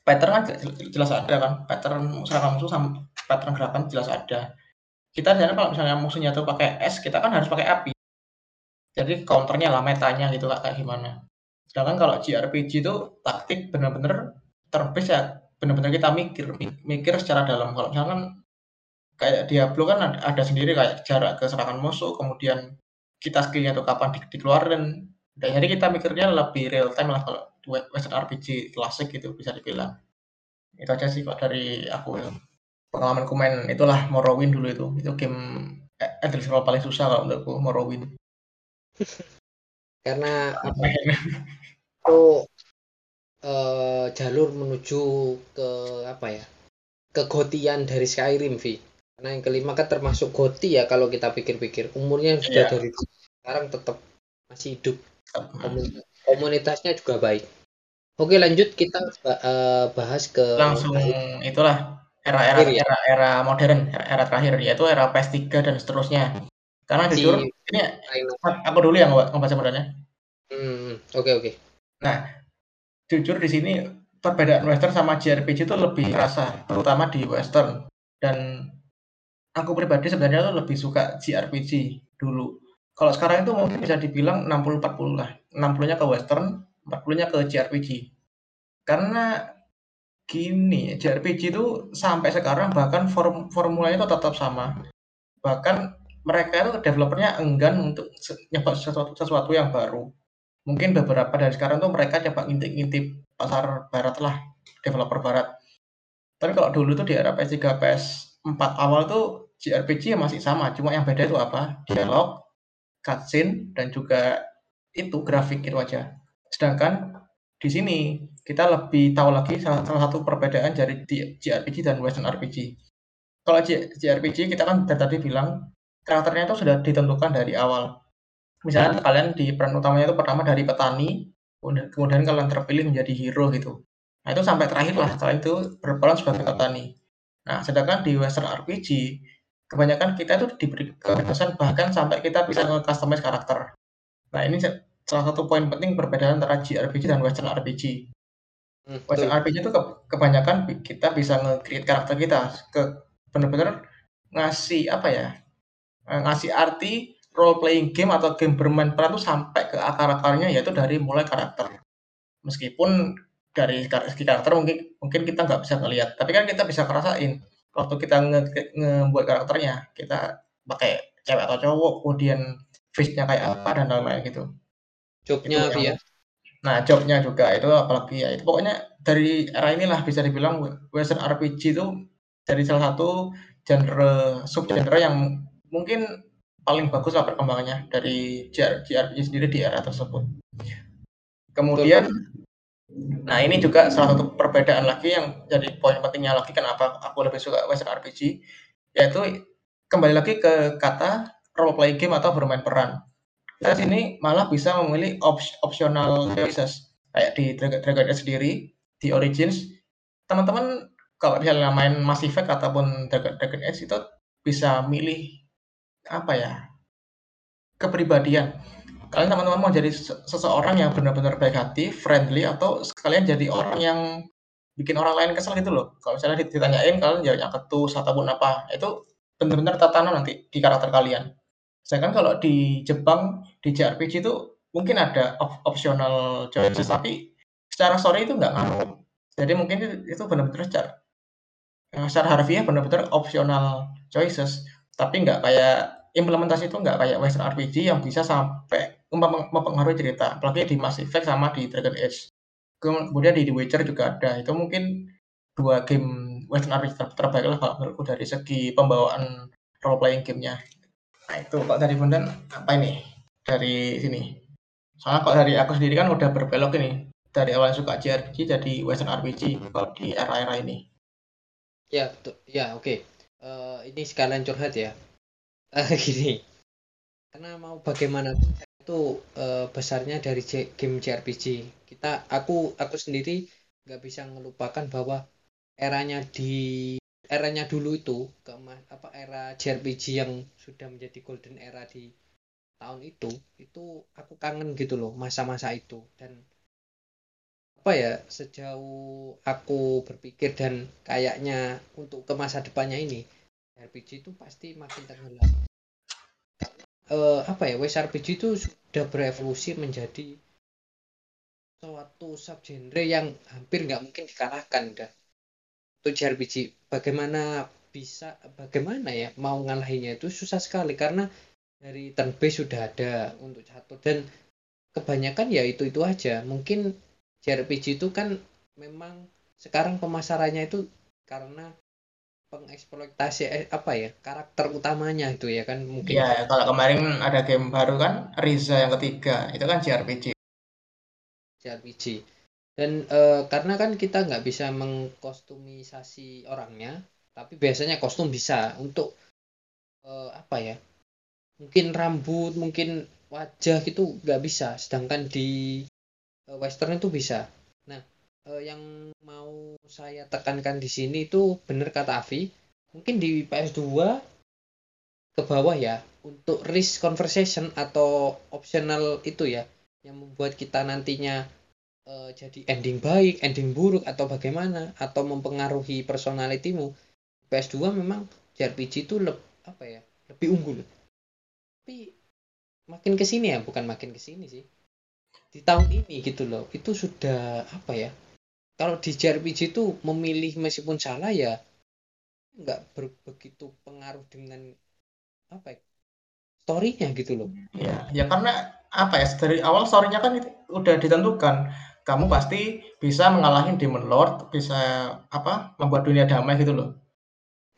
pattern kan jelas ada kan, pattern serangan musuh sama pattern gerakan jelas ada. Kita misalnya kalau misalnya musuhnya tuh pakai es, kita kan harus pakai api. Jadi counternya lah metanya gitu kak kayak gimana. Sedangkan kalau JRPG itu taktik bener-bener terbes ya bener-bener kita mikir mikir secara dalam. Kalau misalkan kayak Diablo kan ada, sendiri kayak jarak ke serangan musuh, kemudian kita skillnya tuh kapan di, dikeluarin. Dan jadi kita mikirnya lebih real time lah kalau Western RPG klasik gitu bisa dibilang. Itu aja sih kok dari aku pengalaman komen itulah Morrowind dulu itu. Itu game level paling susah kalau menurutku Morrowind karena apa itu uh, jalur menuju ke apa ya kegotian dari Skyrim Vi. Karena yang kelima kan termasuk goti ya kalau kita pikir-pikir. Umurnya sudah yeah. dari sekarang tetap masih hidup. Komunitasnya juga baik. Oke lanjut kita uh, bahas ke langsung itulah era-era ya? era-era modern era-era terakhir yaitu era PS3 dan seterusnya karena si jujur ini aku dulu yang ngebaca modalnya. Hmm, oke okay, oke. Okay. Nah, jujur di sini perbedaan western sama JRPG itu lebih rasa, terutama di western. Dan aku pribadi sebenarnya tuh lebih suka JRPG dulu. Kalau sekarang itu mungkin bisa dibilang 60-40 lah. 60-nya ke western, 40-nya ke JRPG. Karena gini, JRPG itu sampai sekarang bahkan form formulanya itu tetap sama. Bahkan mereka itu developernya enggan untuk nyoba sesuatu, sesuatu yang baru. Mungkin beberapa dari sekarang tuh mereka coba ngintip-ngintip pasar barat lah, developer barat. Tapi kalau dulu tuh di era PS3, PS4 awal tuh JRPG ya masih sama, cuma yang beda itu apa? Dialog, cutscene, dan juga itu grafik itu aja. Sedangkan di sini kita lebih tahu lagi salah, salah satu perbedaan dari JRPG dan Western RPG. Kalau JRPG kita kan dari tadi bilang karakternya itu sudah ditentukan dari awal. Misalnya hmm. kalian di peran utamanya itu pertama dari petani, kemudian kalian terpilih menjadi hero gitu. Nah itu sampai terakhir lah, setelah itu berperan sebagai petani. Nah sedangkan di Western RPG, kebanyakan kita itu diberi kebebasan bahkan sampai kita bisa nge-customize karakter. Nah ini salah satu poin penting perbedaan antara JRPG dan Western RPG. Hmm, Western RPG itu ke kebanyakan kita bisa nge-create karakter kita ke benar-benar ngasih apa ya ngasih arti role playing game atau game bermain peran itu sampai ke akar-akarnya yaitu dari mulai karakter. Meskipun dari segi karakter mungkin mungkin kita nggak bisa ngelihat, tapi kan kita bisa ngerasain waktu kita nge ngebuat karakternya, kita pakai cewek atau cowok, kemudian face-nya kayak apa dan lain-lain gitu. Jobnya ya. Nah, jobnya juga itu apalagi ya itu pokoknya dari era inilah bisa dibilang Western RPG itu dari salah satu genre subgenre yang mungkin paling bagus lah perkembangannya dari JRPG sendiri di era tersebut. Kemudian, nah ini juga salah satu perbedaan lagi yang jadi poin pentingnya lagi kenapa aku lebih suka Western RPG. yaitu kembali lagi ke kata role play game atau bermain peran. Kita sini malah bisa memilih op optional choices kayak di Dragon, Age sendiri di Origins teman-teman kalau misalnya main Mass Effect ataupun Dragon Age itu bisa milih apa ya kepribadian kalian teman-teman mau jadi seseorang yang benar-benar baik hati, friendly atau sekalian jadi orang yang bikin orang lain kesel gitu loh. Kalau misalnya ditanyain kalian jawabnya ketus ataupun apa, itu benar-benar tatanan nanti di karakter kalian. Sedangkan kalau di Jepang di JRPG itu mungkin ada op optional choices tapi secara story itu nggak ngaruh. Jadi mungkin itu benar-benar secara secara harfiah benar-benar optional choices, tapi nggak kayak implementasi itu nggak kayak Western RPG yang bisa sampai mempengaruhi cerita, apalagi di Mass Effect sama di Dragon Age. Kemudian di The Witcher juga ada. Itu mungkin dua game Western RPG ter terbaik lah kalau dari segi pembawaan role playing gamenya. Nah itu kalau dari Bundan apa ini dari sini? Soalnya kalau dari aku sendiri kan udah berbelok ini dari awal suka JRPG jadi Western RPG kalau di era-era ini. Ya. Ya oke. Okay. Ini sekalian curhat ya. Uh, gini. Karena mau bagaimanapun itu uh, besarnya dari game JRPG kita aku aku sendiri nggak bisa melupakan bahwa eranya di eranya dulu itu ke apa era JRPG yang sudah menjadi golden era di tahun itu itu aku kangen gitu loh masa-masa itu. Dan apa ya sejauh aku berpikir dan kayaknya untuk ke masa depannya ini RPG itu pasti makin tenggelam. Uh, apa ya, RPG itu sudah berevolusi menjadi suatu subgenre yang hampir nggak mungkin dikalahkan dah. Untuk JRPG, bagaimana bisa, bagaimana ya mau ngalahinnya itu susah sekali karena dari turn base sudah ada untuk catur dan kebanyakan ya itu itu aja. Mungkin JRPG itu kan memang sekarang pemasarannya itu karena pengeksploitasi eh, apa ya karakter utamanya itu ya kan mungkin. Ya kalau kemarin ada game baru kan Riza yang ketiga itu kan JRPG JRPG dan e, karena kan kita nggak bisa mengkostumisasi orangnya tapi biasanya kostum bisa untuk e, apa ya mungkin rambut mungkin wajah gitu nggak bisa sedangkan di e, western itu bisa. Nah uh, yang mau saya tekankan di sini itu benar kata Avi mungkin di PS2 ke bawah ya untuk risk conversation atau optional itu ya yang membuat kita nantinya uh, jadi ending baik, ending buruk atau bagaimana atau mempengaruhi personalitimu. PS2 memang JRPG itu lebih apa ya lebih unggul. Tapi makin ke sini ya bukan makin ke sini sih. Di tahun ini gitu loh itu sudah apa ya kalau di JRPG itu memilih meskipun salah ya nggak begitu pengaruh dengan apa ya storynya gitu loh. Ya ya karena apa ya dari awal storynya kan udah ditentukan. Kamu pasti bisa mengalahin Demon Lord bisa apa membuat dunia damai gitu loh.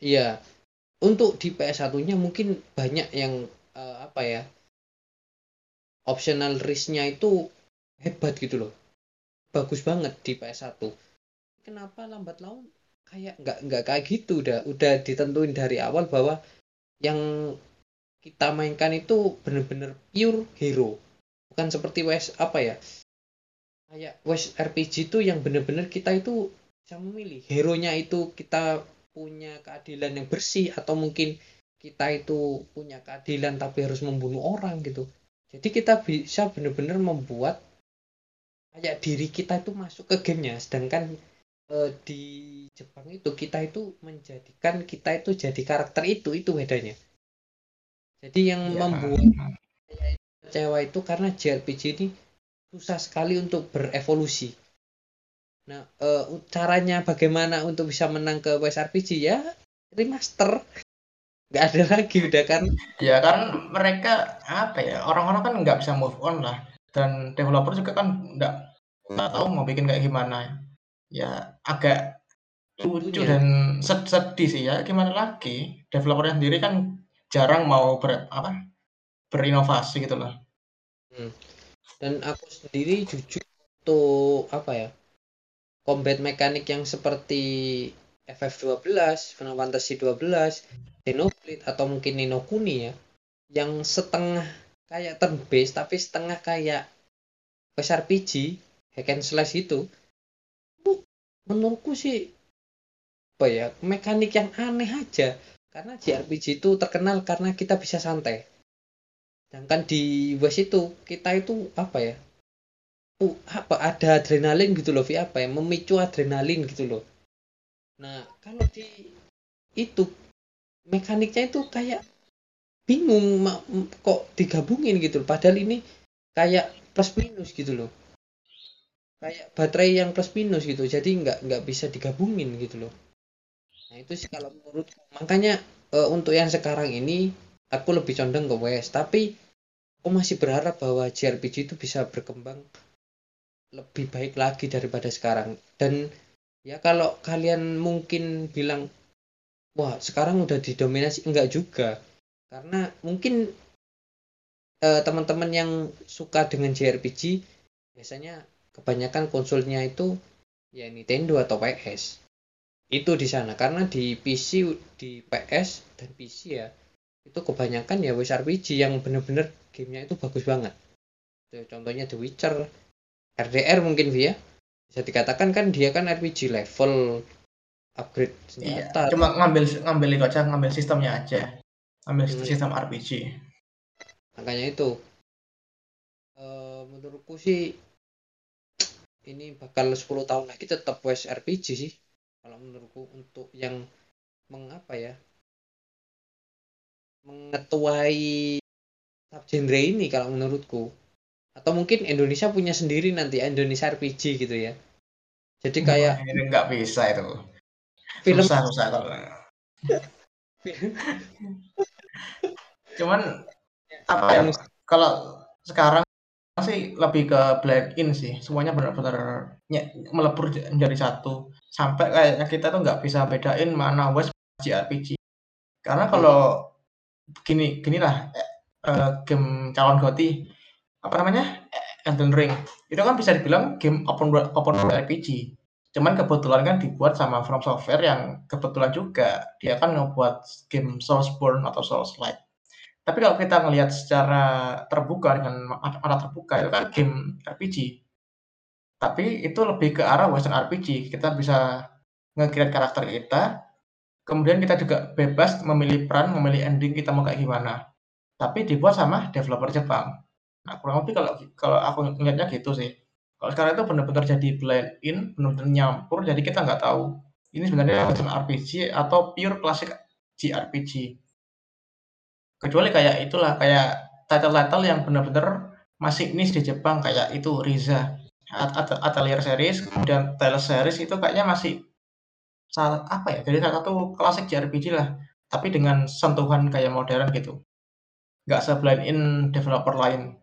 Iya. Untuk di PS1 nya mungkin banyak yang uh, apa ya optional risk-nya itu hebat gitu loh bagus banget di PS1 kenapa lambat laun? Kayak nggak nggak kayak gitu. Udah udah ditentuin dari awal bahwa yang kita mainkan itu bener-bener pure hero. Bukan seperti West apa ya? Kayak West RPG itu yang bener-bener kita itu bisa memilih. Hero nya itu kita punya keadilan yang bersih atau mungkin kita itu punya keadilan tapi harus membunuh orang gitu. Jadi kita bisa bener-bener membuat kayak diri kita itu masuk ke gamenya. Sedangkan uh, di Jepang itu kita itu menjadikan kita itu jadi karakter itu itu bedanya. Jadi yang ya. membuat kecewa itu karena JRPG ini susah sekali untuk berevolusi. Nah uh, caranya bagaimana untuk bisa menang ke WSRPG ya remaster. Nggak ada lagi udah kan? Ya kan mereka apa ya orang-orang kan nggak bisa move on lah dan developer juga kan nggak nggak tahu mau bikin kayak gimana. Ya agak lucu dan sedih sih ya. Gimana lagi developernya sendiri kan jarang mau ber apa berinovasi gitu loh. Hmm. dan aku sendiri jujur untuk apa ya combat mekanik yang seperti FF12 Final Fantasy 12 Xenoblade atau mungkin Nino Kuni ya yang setengah kayak turn based tapi setengah kayak RPG hack and slash itu. Menurutku sih apa ya mekanik yang aneh aja. Karena JRPG itu terkenal karena kita bisa santai. Sedangkan di West itu kita itu apa ya uh, apa ada adrenalin gitu loh Vi apa ya memicu adrenalin gitu loh. Nah kalau di itu mekaniknya itu kayak bingung kok digabungin gitu padahal ini kayak plus minus gitu loh. Kayak baterai yang plus minus gitu. Jadi nggak nggak bisa digabungin gitu loh. Nah itu sih kalau menurut makanya e, untuk yang sekarang ini aku lebih condong ke West tapi aku masih berharap bahwa JRPG itu bisa berkembang lebih baik lagi daripada sekarang. Dan ya kalau kalian mungkin bilang wah sekarang udah didominasi. Enggak juga karena mungkin eh, teman-teman yang suka dengan JRPG biasanya kebanyakan konsolnya itu ya Nintendo atau PS itu di sana. Karena di PC di PS dan PC ya itu kebanyakan ya wis RPG yang bener-bener gamenya itu bagus banget. Contohnya The Witcher RDR mungkin via. Bisa dikatakan kan dia kan RPG level upgrade senjata iya, cuma ngambil ngambil itu aja ngambil sistemnya aja ngambil hmm. sistem RPG makanya itu. E, menurutku sih ini bakal 10 tahun lagi tetap West RPG sih. Kalau menurutku untuk yang mengapa ya mengetuai genre ini kalau menurutku. Atau mungkin Indonesia punya sendiri nanti Indonesia RPG gitu ya. Jadi kayak ini nggak bisa itu. Film susah susah kalau cuman apa ya kalau sekarang sih lebih ke blend in sih. Semuanya benar-benar melebur menjadi satu. Sampai kayaknya kita tuh nggak bisa bedain mana West JRPG karena kalau gini gini lah uh, game calon goti apa namanya? Elden Ring. Itu kan bisa dibilang game open world, open world RPG cuman kebetulan kan dibuat sama From Software yang kebetulan juga dia kan ngebuat game Soulsborne atau Souls Like tapi kalau kita ngelihat secara terbuka dengan mata terbuka itu kan game RPG. Tapi itu lebih ke arah western RPG. Kita bisa nge karakter kita, kemudian kita juga bebas memilih peran, memilih ending kita mau kayak gimana. Tapi dibuat sama developer Jepang. Nah, kurang lebih kalau kalau aku ngeliatnya gitu sih. Kalau sekarang itu benar-benar jadi blend in, benar-benar nyampur, jadi kita nggak tahu ini sebenarnya western RPG atau pure klasik JRPG kecuali kayak itulah kayak title-title yang benar-benar masih niche di Jepang kayak itu Riza Atelier series kemudian Tales series itu kayaknya masih salah apa ya jadi salah satu klasik JRPG lah tapi dengan sentuhan kayak modern gitu. Nggak seblend in developer lain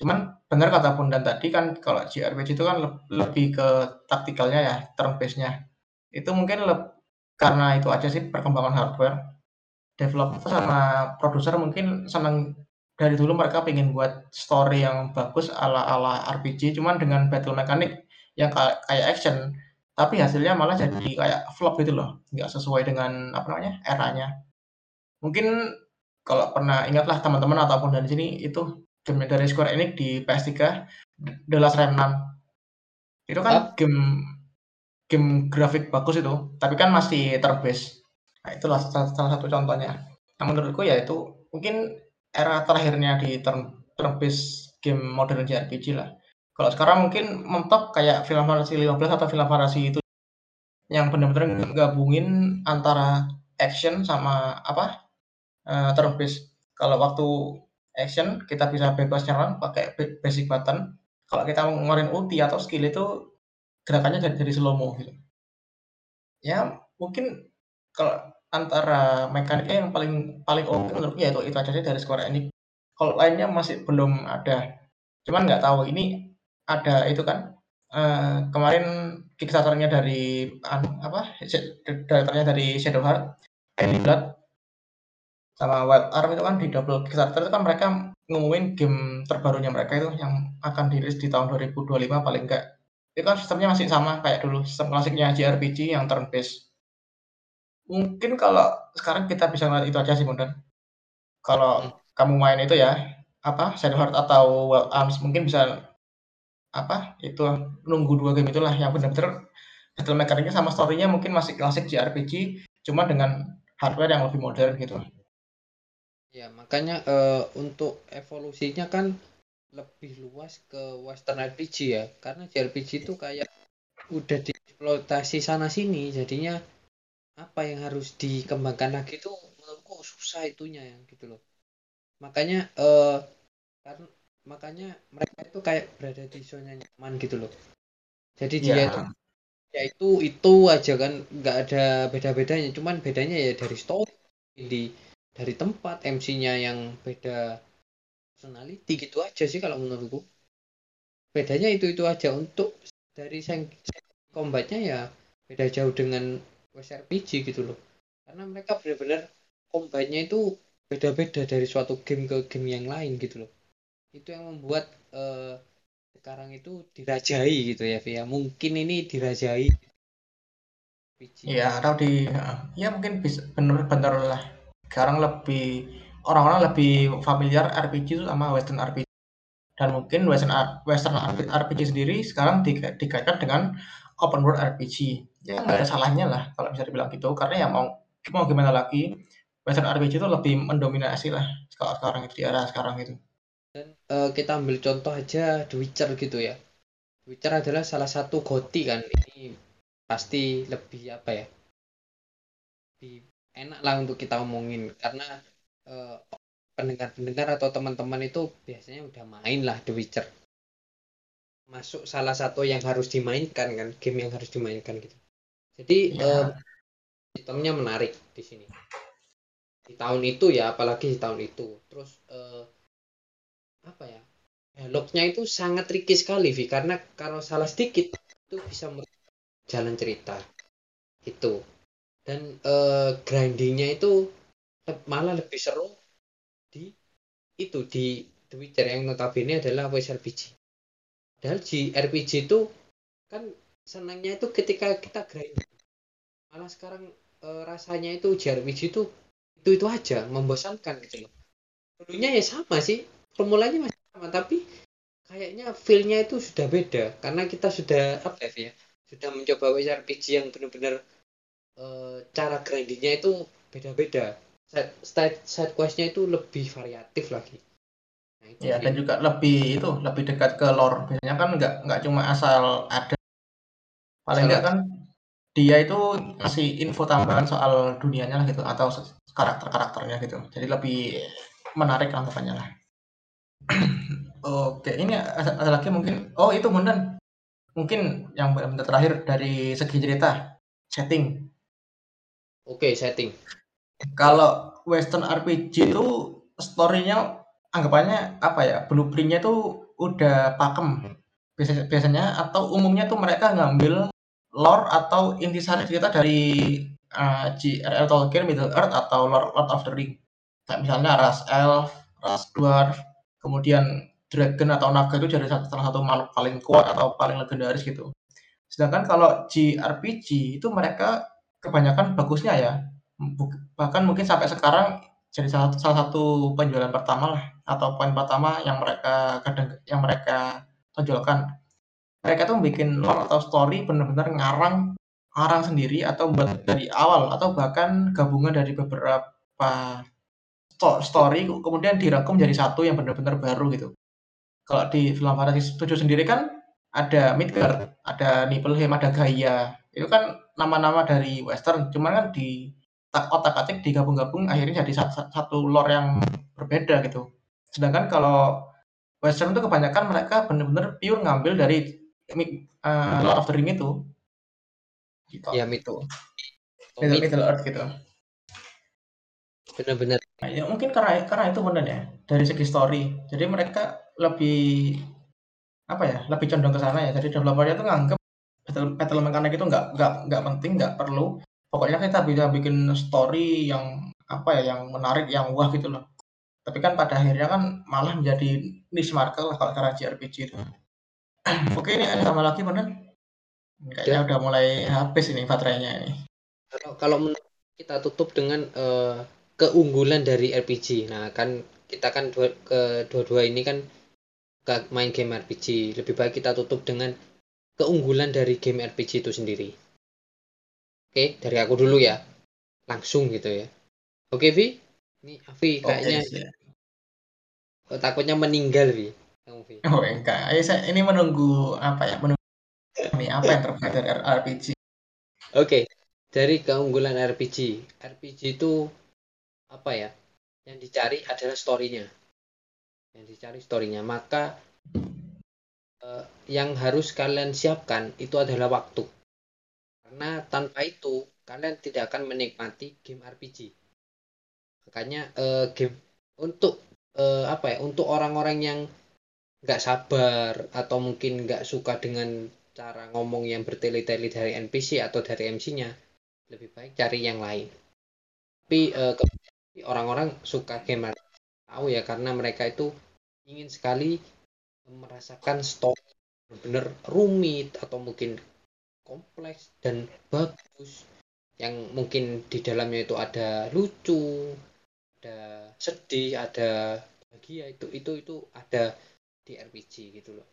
cuman benar kata dan tadi kan kalau JRPG itu kan le lebih ke taktikalnya ya turn based nya itu mungkin karena itu aja sih perkembangan hardware. Developer sama produser mungkin senang dari dulu mereka pengen buat story yang bagus ala-ala RPG cuman dengan battle mechanic yang kayak action tapi hasilnya malah jadi kayak flop gitu loh. Nggak sesuai dengan apa namanya eranya. Mungkin kalau pernah ingatlah teman-teman ataupun dari sini itu game dari Square Enix di PS3 The Last Remnant itu kan game game grafik bagus itu tapi kan masih terbase Nah, itulah salah, salah satu contohnya. Yang menurutku ya itu mungkin era terakhirnya di turn turn based game modern JRPG lah. Kalau sekarang mungkin mentok kayak Final Fantasy 15 atau Final Fantasy itu yang benar-benar gabungin antara action sama apa uh, turn based. Kalau waktu action kita bisa bebas nyerang pakai basic button. Kalau kita ngeluarin ulti atau skill itu gerakannya jadi, jadi slow mo gitu. Ya mungkin kalau antara mekaniknya yang paling paling oke menurutku ya itu itu aja sih dari Square Enix. Kalau lainnya masih belum ada. Cuman nggak tahu ini ada itu kan uh, kemarin Kickstarter-nya dari an, apa dari Shadow Heart, Blood sama Wild Arm itu kan di double Kickstarter itu kan mereka ngumumin game terbarunya mereka itu yang akan dirilis di tahun 2025 paling enggak. Itu kan sistemnya masih sama kayak dulu sistem klasiknya JRPG yang turn based Mungkin kalau sekarang kita bisa ngeliat itu aja sih, Bondan. Kalau Hmm. kamu main itu ya, apa, Shadow Heart atau Wild Arms mungkin bisa apa, itu nunggu 2 game itulah yang bener-bener battle mechanic-nya sama story-nya mungkin masih klasik JRPG, cuma dengan hardware yang lebih modern gitu. Ya, makanya eh, untuk evolusinya kan lebih luas ke western RPG ya. Karena JRPG itu kayak udah dieksploitasi sana sini, jadinya apa yang harus dikembangkan lagi itu menurutku susah itunya ya gitu loh. Makanya eh kan makanya mereka itu kayak berada di zona nyaman gitu loh. Jadi dia itu Iya. ya itu itu aja kan nggak ada beda-bedanya cuman bedanya ya dari story di dari tempat MC-nya yang beda personality gitu aja sih kalau menurutku. Bedanya itu itu aja untuk dari seng combatnya ya beda jauh dengan RPG gitu loh. Karena mereka benar-benar combatnya itu beda-beda dari suatu game ke game yang lain gitu loh. Itu yang membuat eh, sekarang itu dirajai gitu ya Via. Mungkin ini dirajai Iya, atau di ya mungkin bisa bener-bener lah. Sekarang lebih orang-orang lebih familiar RPG itu sama Western RPG. Dan mungkin Western Western RPG sendiri sekarang di, dikaitkan dengan open world RPG. Ya nggak ada salahnya lah kalau bisa dibilang gitu. Karena ya mau mau gimana lagi, Western RPG itu lebih mendominasi lah kalau sekarang itu di era sekarang itu. Dan eh, kita ambil contoh aja The Witcher gitu ya. The Witcher adalah salah satu goti kan. Ini pasti lebih apa ya? Lebih enak lah untuk kita omongin karena eh, pendengar-pendengar atau teman-teman itu biasanya udah main lah The Witcher. Masuk salah satu yang harus dimainkan kan, game yang harus dimainkan gitu. Jadi Ya, eh, sistemnya menarik di sini. Di tahun itu ya, apalagi di tahun itu. Terus eh, apa ya? dialognya itu sangat tricky sekali Vi karena kalau salah sedikit itu bisa jalan cerita itu dan eh, grindingnya itu malah lebih seru di itu di The Witcher yang notabene adalah voice RPG padahal di RPG itu kan senangnya itu ketika kita grinding malah sekarang eh, rasanya itu JRPG itu itu itu aja membosankan gitu loh. Dulunya ya sama sih formulanya masih sama tapi kayaknya feel-nya itu sudah beda. Karena kita sudah apa ya sudah mencoba RPG yang benar-benar eh, cara grindingnya itu beda-beda. Side, side, side quest-nya itu lebih variatif lagi. Nah itu ya dan juga lebih itu lebih dekat ke lore. Biasanya kan nggak nggak cuma asal ada. Paling nggak kan dia itu ngasih info tambahan soal dunianya lah gitu atau karakter-karakternya gitu. Jadi lebih menarik anggapannya lah. Oke ini ada, ada lagi mungkin. Oh itu Bondan mungkin yang benar-benar terakhir dari segi cerita setting oke setting kalau Western RPG itu story-nya anggapannya apa ya blueprint-nya itu udah pakem biasanya, atau umumnya tuh mereka ngambil lore atau intisari cerita dari uh. Tolkien, Middle Earth atau Lord, Lord of the Ring. Kayak misalnya ras elf, ras dwarf, kemudian dragon atau naga itu jadi salah satu makhluk paling kuat atau paling legendaris gitu. Sedangkan kalau JRPG itu mereka kebanyakan bagusnya ya, bahkan mungkin sampai sekarang jadi salah, salah satu penjualan pertama lah atau poin pertama yang mereka kadang yang mereka tonjolkan mereka tuh bikin lore atau story benar-benar ngarang ngarang sendiri atau buat dari awal atau bahkan gabungan dari beberapa story kemudian dirangkum jadi satu yang benar-benar baru gitu. Kalau di Final Fantasy 7 sendiri kan ada Midgard, ada Nibelheim, ada Gaia. Itu kan nama-nama dari western, cuman kan di otak-atik digabung-gabung akhirnya jadi satu lore yang berbeda gitu. Sedangkan kalau western itu kebanyakan mereka benar-benar pure ngambil dari uh, Lord of the Ring itu. gitu. Ya, itu. Middle, Middle Earth gitu. Benar-benar. Nah, ya mungkin karena karena itu benar ya dari segi story. Jadi mereka lebih apa ya lebih condong ke sana ya. Jadi developernya tuh nganggep battle, mechanic itu nggak nggak nggak penting nggak perlu. Pokoknya kita bisa bikin story yang apa ya yang menarik yang wah gitu loh. Tapi kan pada akhirnya kan malah menjadi niche market lah kalau cara JRPG itu. Oke ini ada sama lagi bener? Kayaknya ya. udah mulai habis ini baterainya ini. Kalau kalau kita tutup dengan uh, keunggulan dari RPG. Nah, kan kita kan dua, ke dua-dua ini kan main game RPG. Lebih baik kita tutup dengan keunggulan dari game RPG itu sendiri. Oke, dari aku dulu ya. Langsung gitu ya. Oke, Vi? Ini Avi kayaknya okay, takutnya meninggal, Vi. Oh, enggak. Ayo saya ini menunggu apa ya? Menunggu ini apa yang terbaik dari RPG. Oke. Okay. Dari keunggulan RPG. RPG itu apa ya? Yang dicari adalah story-nya. Yang dicari story-nya. Maka eh, yang harus kalian siapkan itu adalah waktu. Karena tanpa itu kalian tidak akan menikmati game RPG. Makanya eh, game untuk eh, apa ya? Untuk orang-orang yang nggak sabar atau mungkin nggak suka dengan cara ngomong yang bertele-tele dari NPC atau dari MC-nya lebih baik cari yang lain tapi uh, orang-orang suka gamer tahu ya karena mereka itu ingin sekali merasakan story benar rumit atau mungkin kompleks dan bagus. Yang mungkin di dalamnya itu ada lucu ada sedih ada bahagia itu itu itu ada di RPG gitu loh.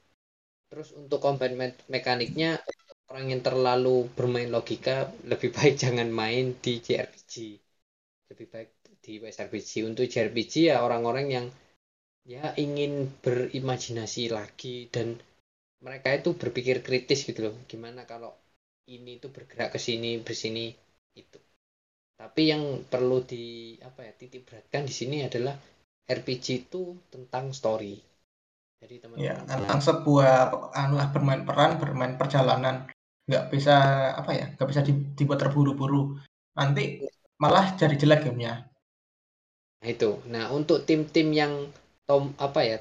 Terus untuk combat me mekaniknya orang yang terlalu bermain logika lebih baik jangan main di JRPG lebih baik di WSRPG untuk JRPG ya orang-orang yang ya ingin berimajinasi lagi dan mereka itu berpikir kritis gitu loh gimana kalau ini itu bergerak ke sini bersini itu tapi yang perlu di apa ya titik beratkan di sini adalah RPG itu tentang story jadi teman-teman ya, tentang sebuah anu bermain peran, bermain perjalanan, nggak bisa apa ya, nggak bisa dibuat terburu-buru. Nanti malah jadi jelek gamenya. Nah itu. Nah untuk tim-tim yang tom apa ya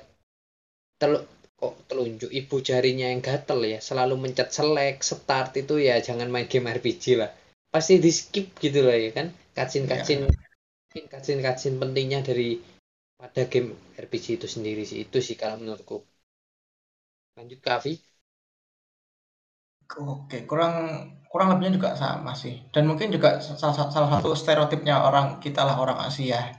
tel kok telunjuk ibu jarinya yang gatel ya selalu mencet select start itu ya jangan main game RPG lah pasti di skip gitu lah ya kan kacin kacin ya. kacin kacin pentingnya dari pada game RPG itu sendiri sih itu sih kalau menurutku lanjut ke Avi Oke, kurang kurang lebihnya juga sama sih. Dan mungkin juga salah, salah satu stereotipnya orang kita lah orang Asia.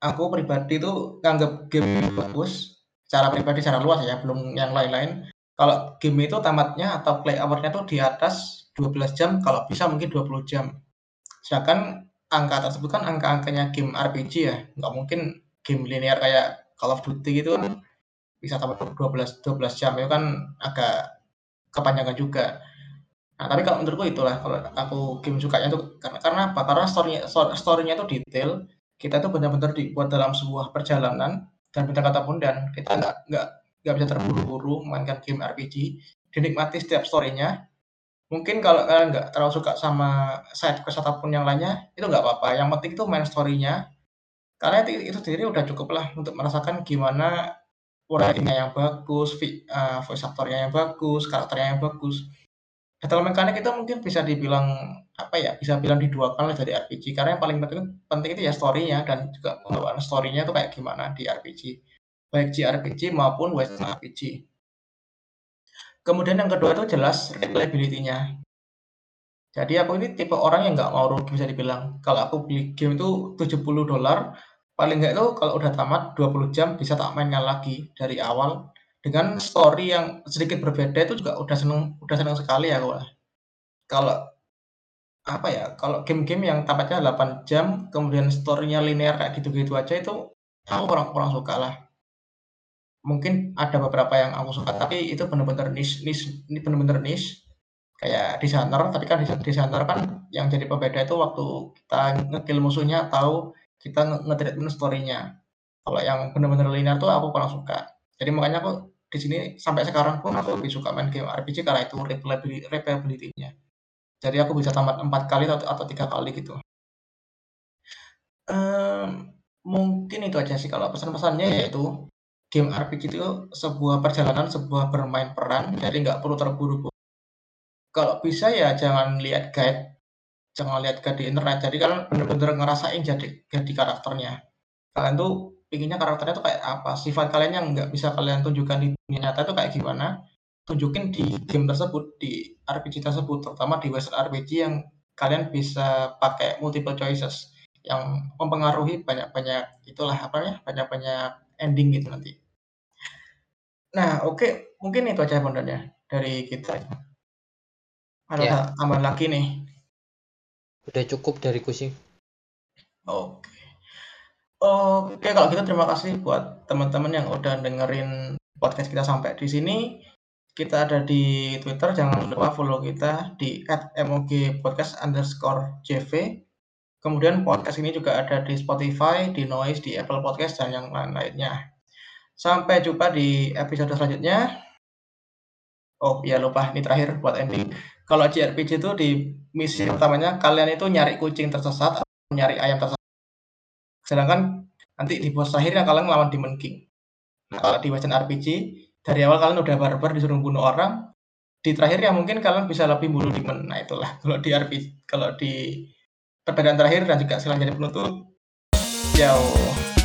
Aku pribadi tuh nganggap game bagus, secara pribadi secara luas ya, belum yang lain-lain. Kalau game itu tamatnya atau play hour-nya tuh di atas 12 jam, kalau bisa mungkin 20 jam. Sedangkan angka tersebut kan angka-angkanya game RPG ya, nggak mungkin game linear kayak Call of Duty gitu kan bisa sampai 12 12 jam itu kan agak kepanjangan juga. Nah, tapi kalau menurutku itulah kalau aku game sukanya itu karena karena apa? Karena story-nya story-nya itu detail, kita tuh benar-benar dibuat dalam sebuah perjalanan dan bintang kata pun dan kita nggak nggak nggak bisa terburu-buru mainkan game RPG, dinikmati setiap story-nya Mungkin kalau kalian nggak terlalu suka sama side quest ataupun yang lainnya, itu nggak apa-apa, yang penting itu main story-nya. Karena itu itu sendiri udah cukup lah untuk merasakan gimana writing-nya yang bagus, uh, voice actor-nya yang bagus, karakternya yang bagus. Battle mekanik itu mungkin bisa dibilang, apa ya, bisa bilang diduakan lah dari RPG, karena yang paling penting penting itu ya story-nya dan juga pembawaan story-nya itu kayak gimana di RPG. Baik JRPG maupun Western RPG. Kemudian yang kedua itu jelas replayability-nya. Jadi aku ini tipe orang yang nggak mau rugi bisa dibilang. Kalau aku beli game itu 70 dolar, paling nggak itu kalau udah tamat 20 jam bisa tak mainkan lagi dari awal dengan story yang sedikit berbeda itu juga udah seneng udah seneng sekali ya aku Kalau apa ya, kalau game-game yang tamatnya 8 jam kemudian story-nya linear kayak gitu-gitu aja itu aku kurang kurang suka lah. Mungkin ada beberapa yang aku suka tapi itu benar-benar niche niche ini benar-benar niche. Kayak desainer tapi kan desainer kan yang jadi pembeda itu waktu kita ngekill musuhnya tahu kita nge-treatment story-nya. Kalau yang benar-benar linear tuh aku kurang suka. Jadi makanya aku di sini sampai sekarang pun aku lebih suka main game RPG karena itu replayability-nya jadi aku bisa tamat empat kali atau, tiga kali gitu um, mungkin itu aja sih kalau pesan-pesannya yaitu game RPG itu sebuah perjalanan, sebuah bermain peran, jadi nggak perlu terburu-buru. Kalau bisa ya jangan lihat guide, jangan lihat guide di internet. Jadi kalian bener-bener ngerasain jadi jadi karakternya. Kalian tuh pinginnya karakternya tuh kayak apa, sifat kalian yang nggak bisa kalian tunjukkan di dunia nyata itu kayak gimana, tunjukin di game tersebut, di RPG tersebut, terutama di Western RPG yang kalian bisa pakai multiple choices yang mempengaruhi banyak-banyak itulah apa ya banyak-banyak ending gitu nanti. Nah oke okay. mungkin itu aja sebenarnya dari kita. Ada ya. tambahan lagi nih. Udah cukup dariku sih. Oke. Okay. Oke kalau gitu terima kasih buat teman-teman yang udah dengerin podcast kita sampai di sini. Kita ada di Twitter, jangan lupa follow kita di @mogpodcast underscore. Kemudian podcast ini juga ada di Spotify, di Noise, di Apple Podcast, dan yang lain-lainnya. Sampai jumpa di episode selanjutnya. Oh iya lupa, ini terakhir buat ending. Kalau JRPG itu di misi utamanya kalian itu nyari kucing tersesat atau nyari ayam tersesat. Sedangkan nanti di bos akhirnya kalian ngelawan Demon King. Nah, kalau di Western RPG, dari awal kalian udah barbar disuruh bunuh orang, di terakhir ya mungkin kalian bisa lebih bunuh demon. Nah itulah kalau di RPG, kalau di perbedaan terakhir dan juga selanjutnya penutup. Jauh.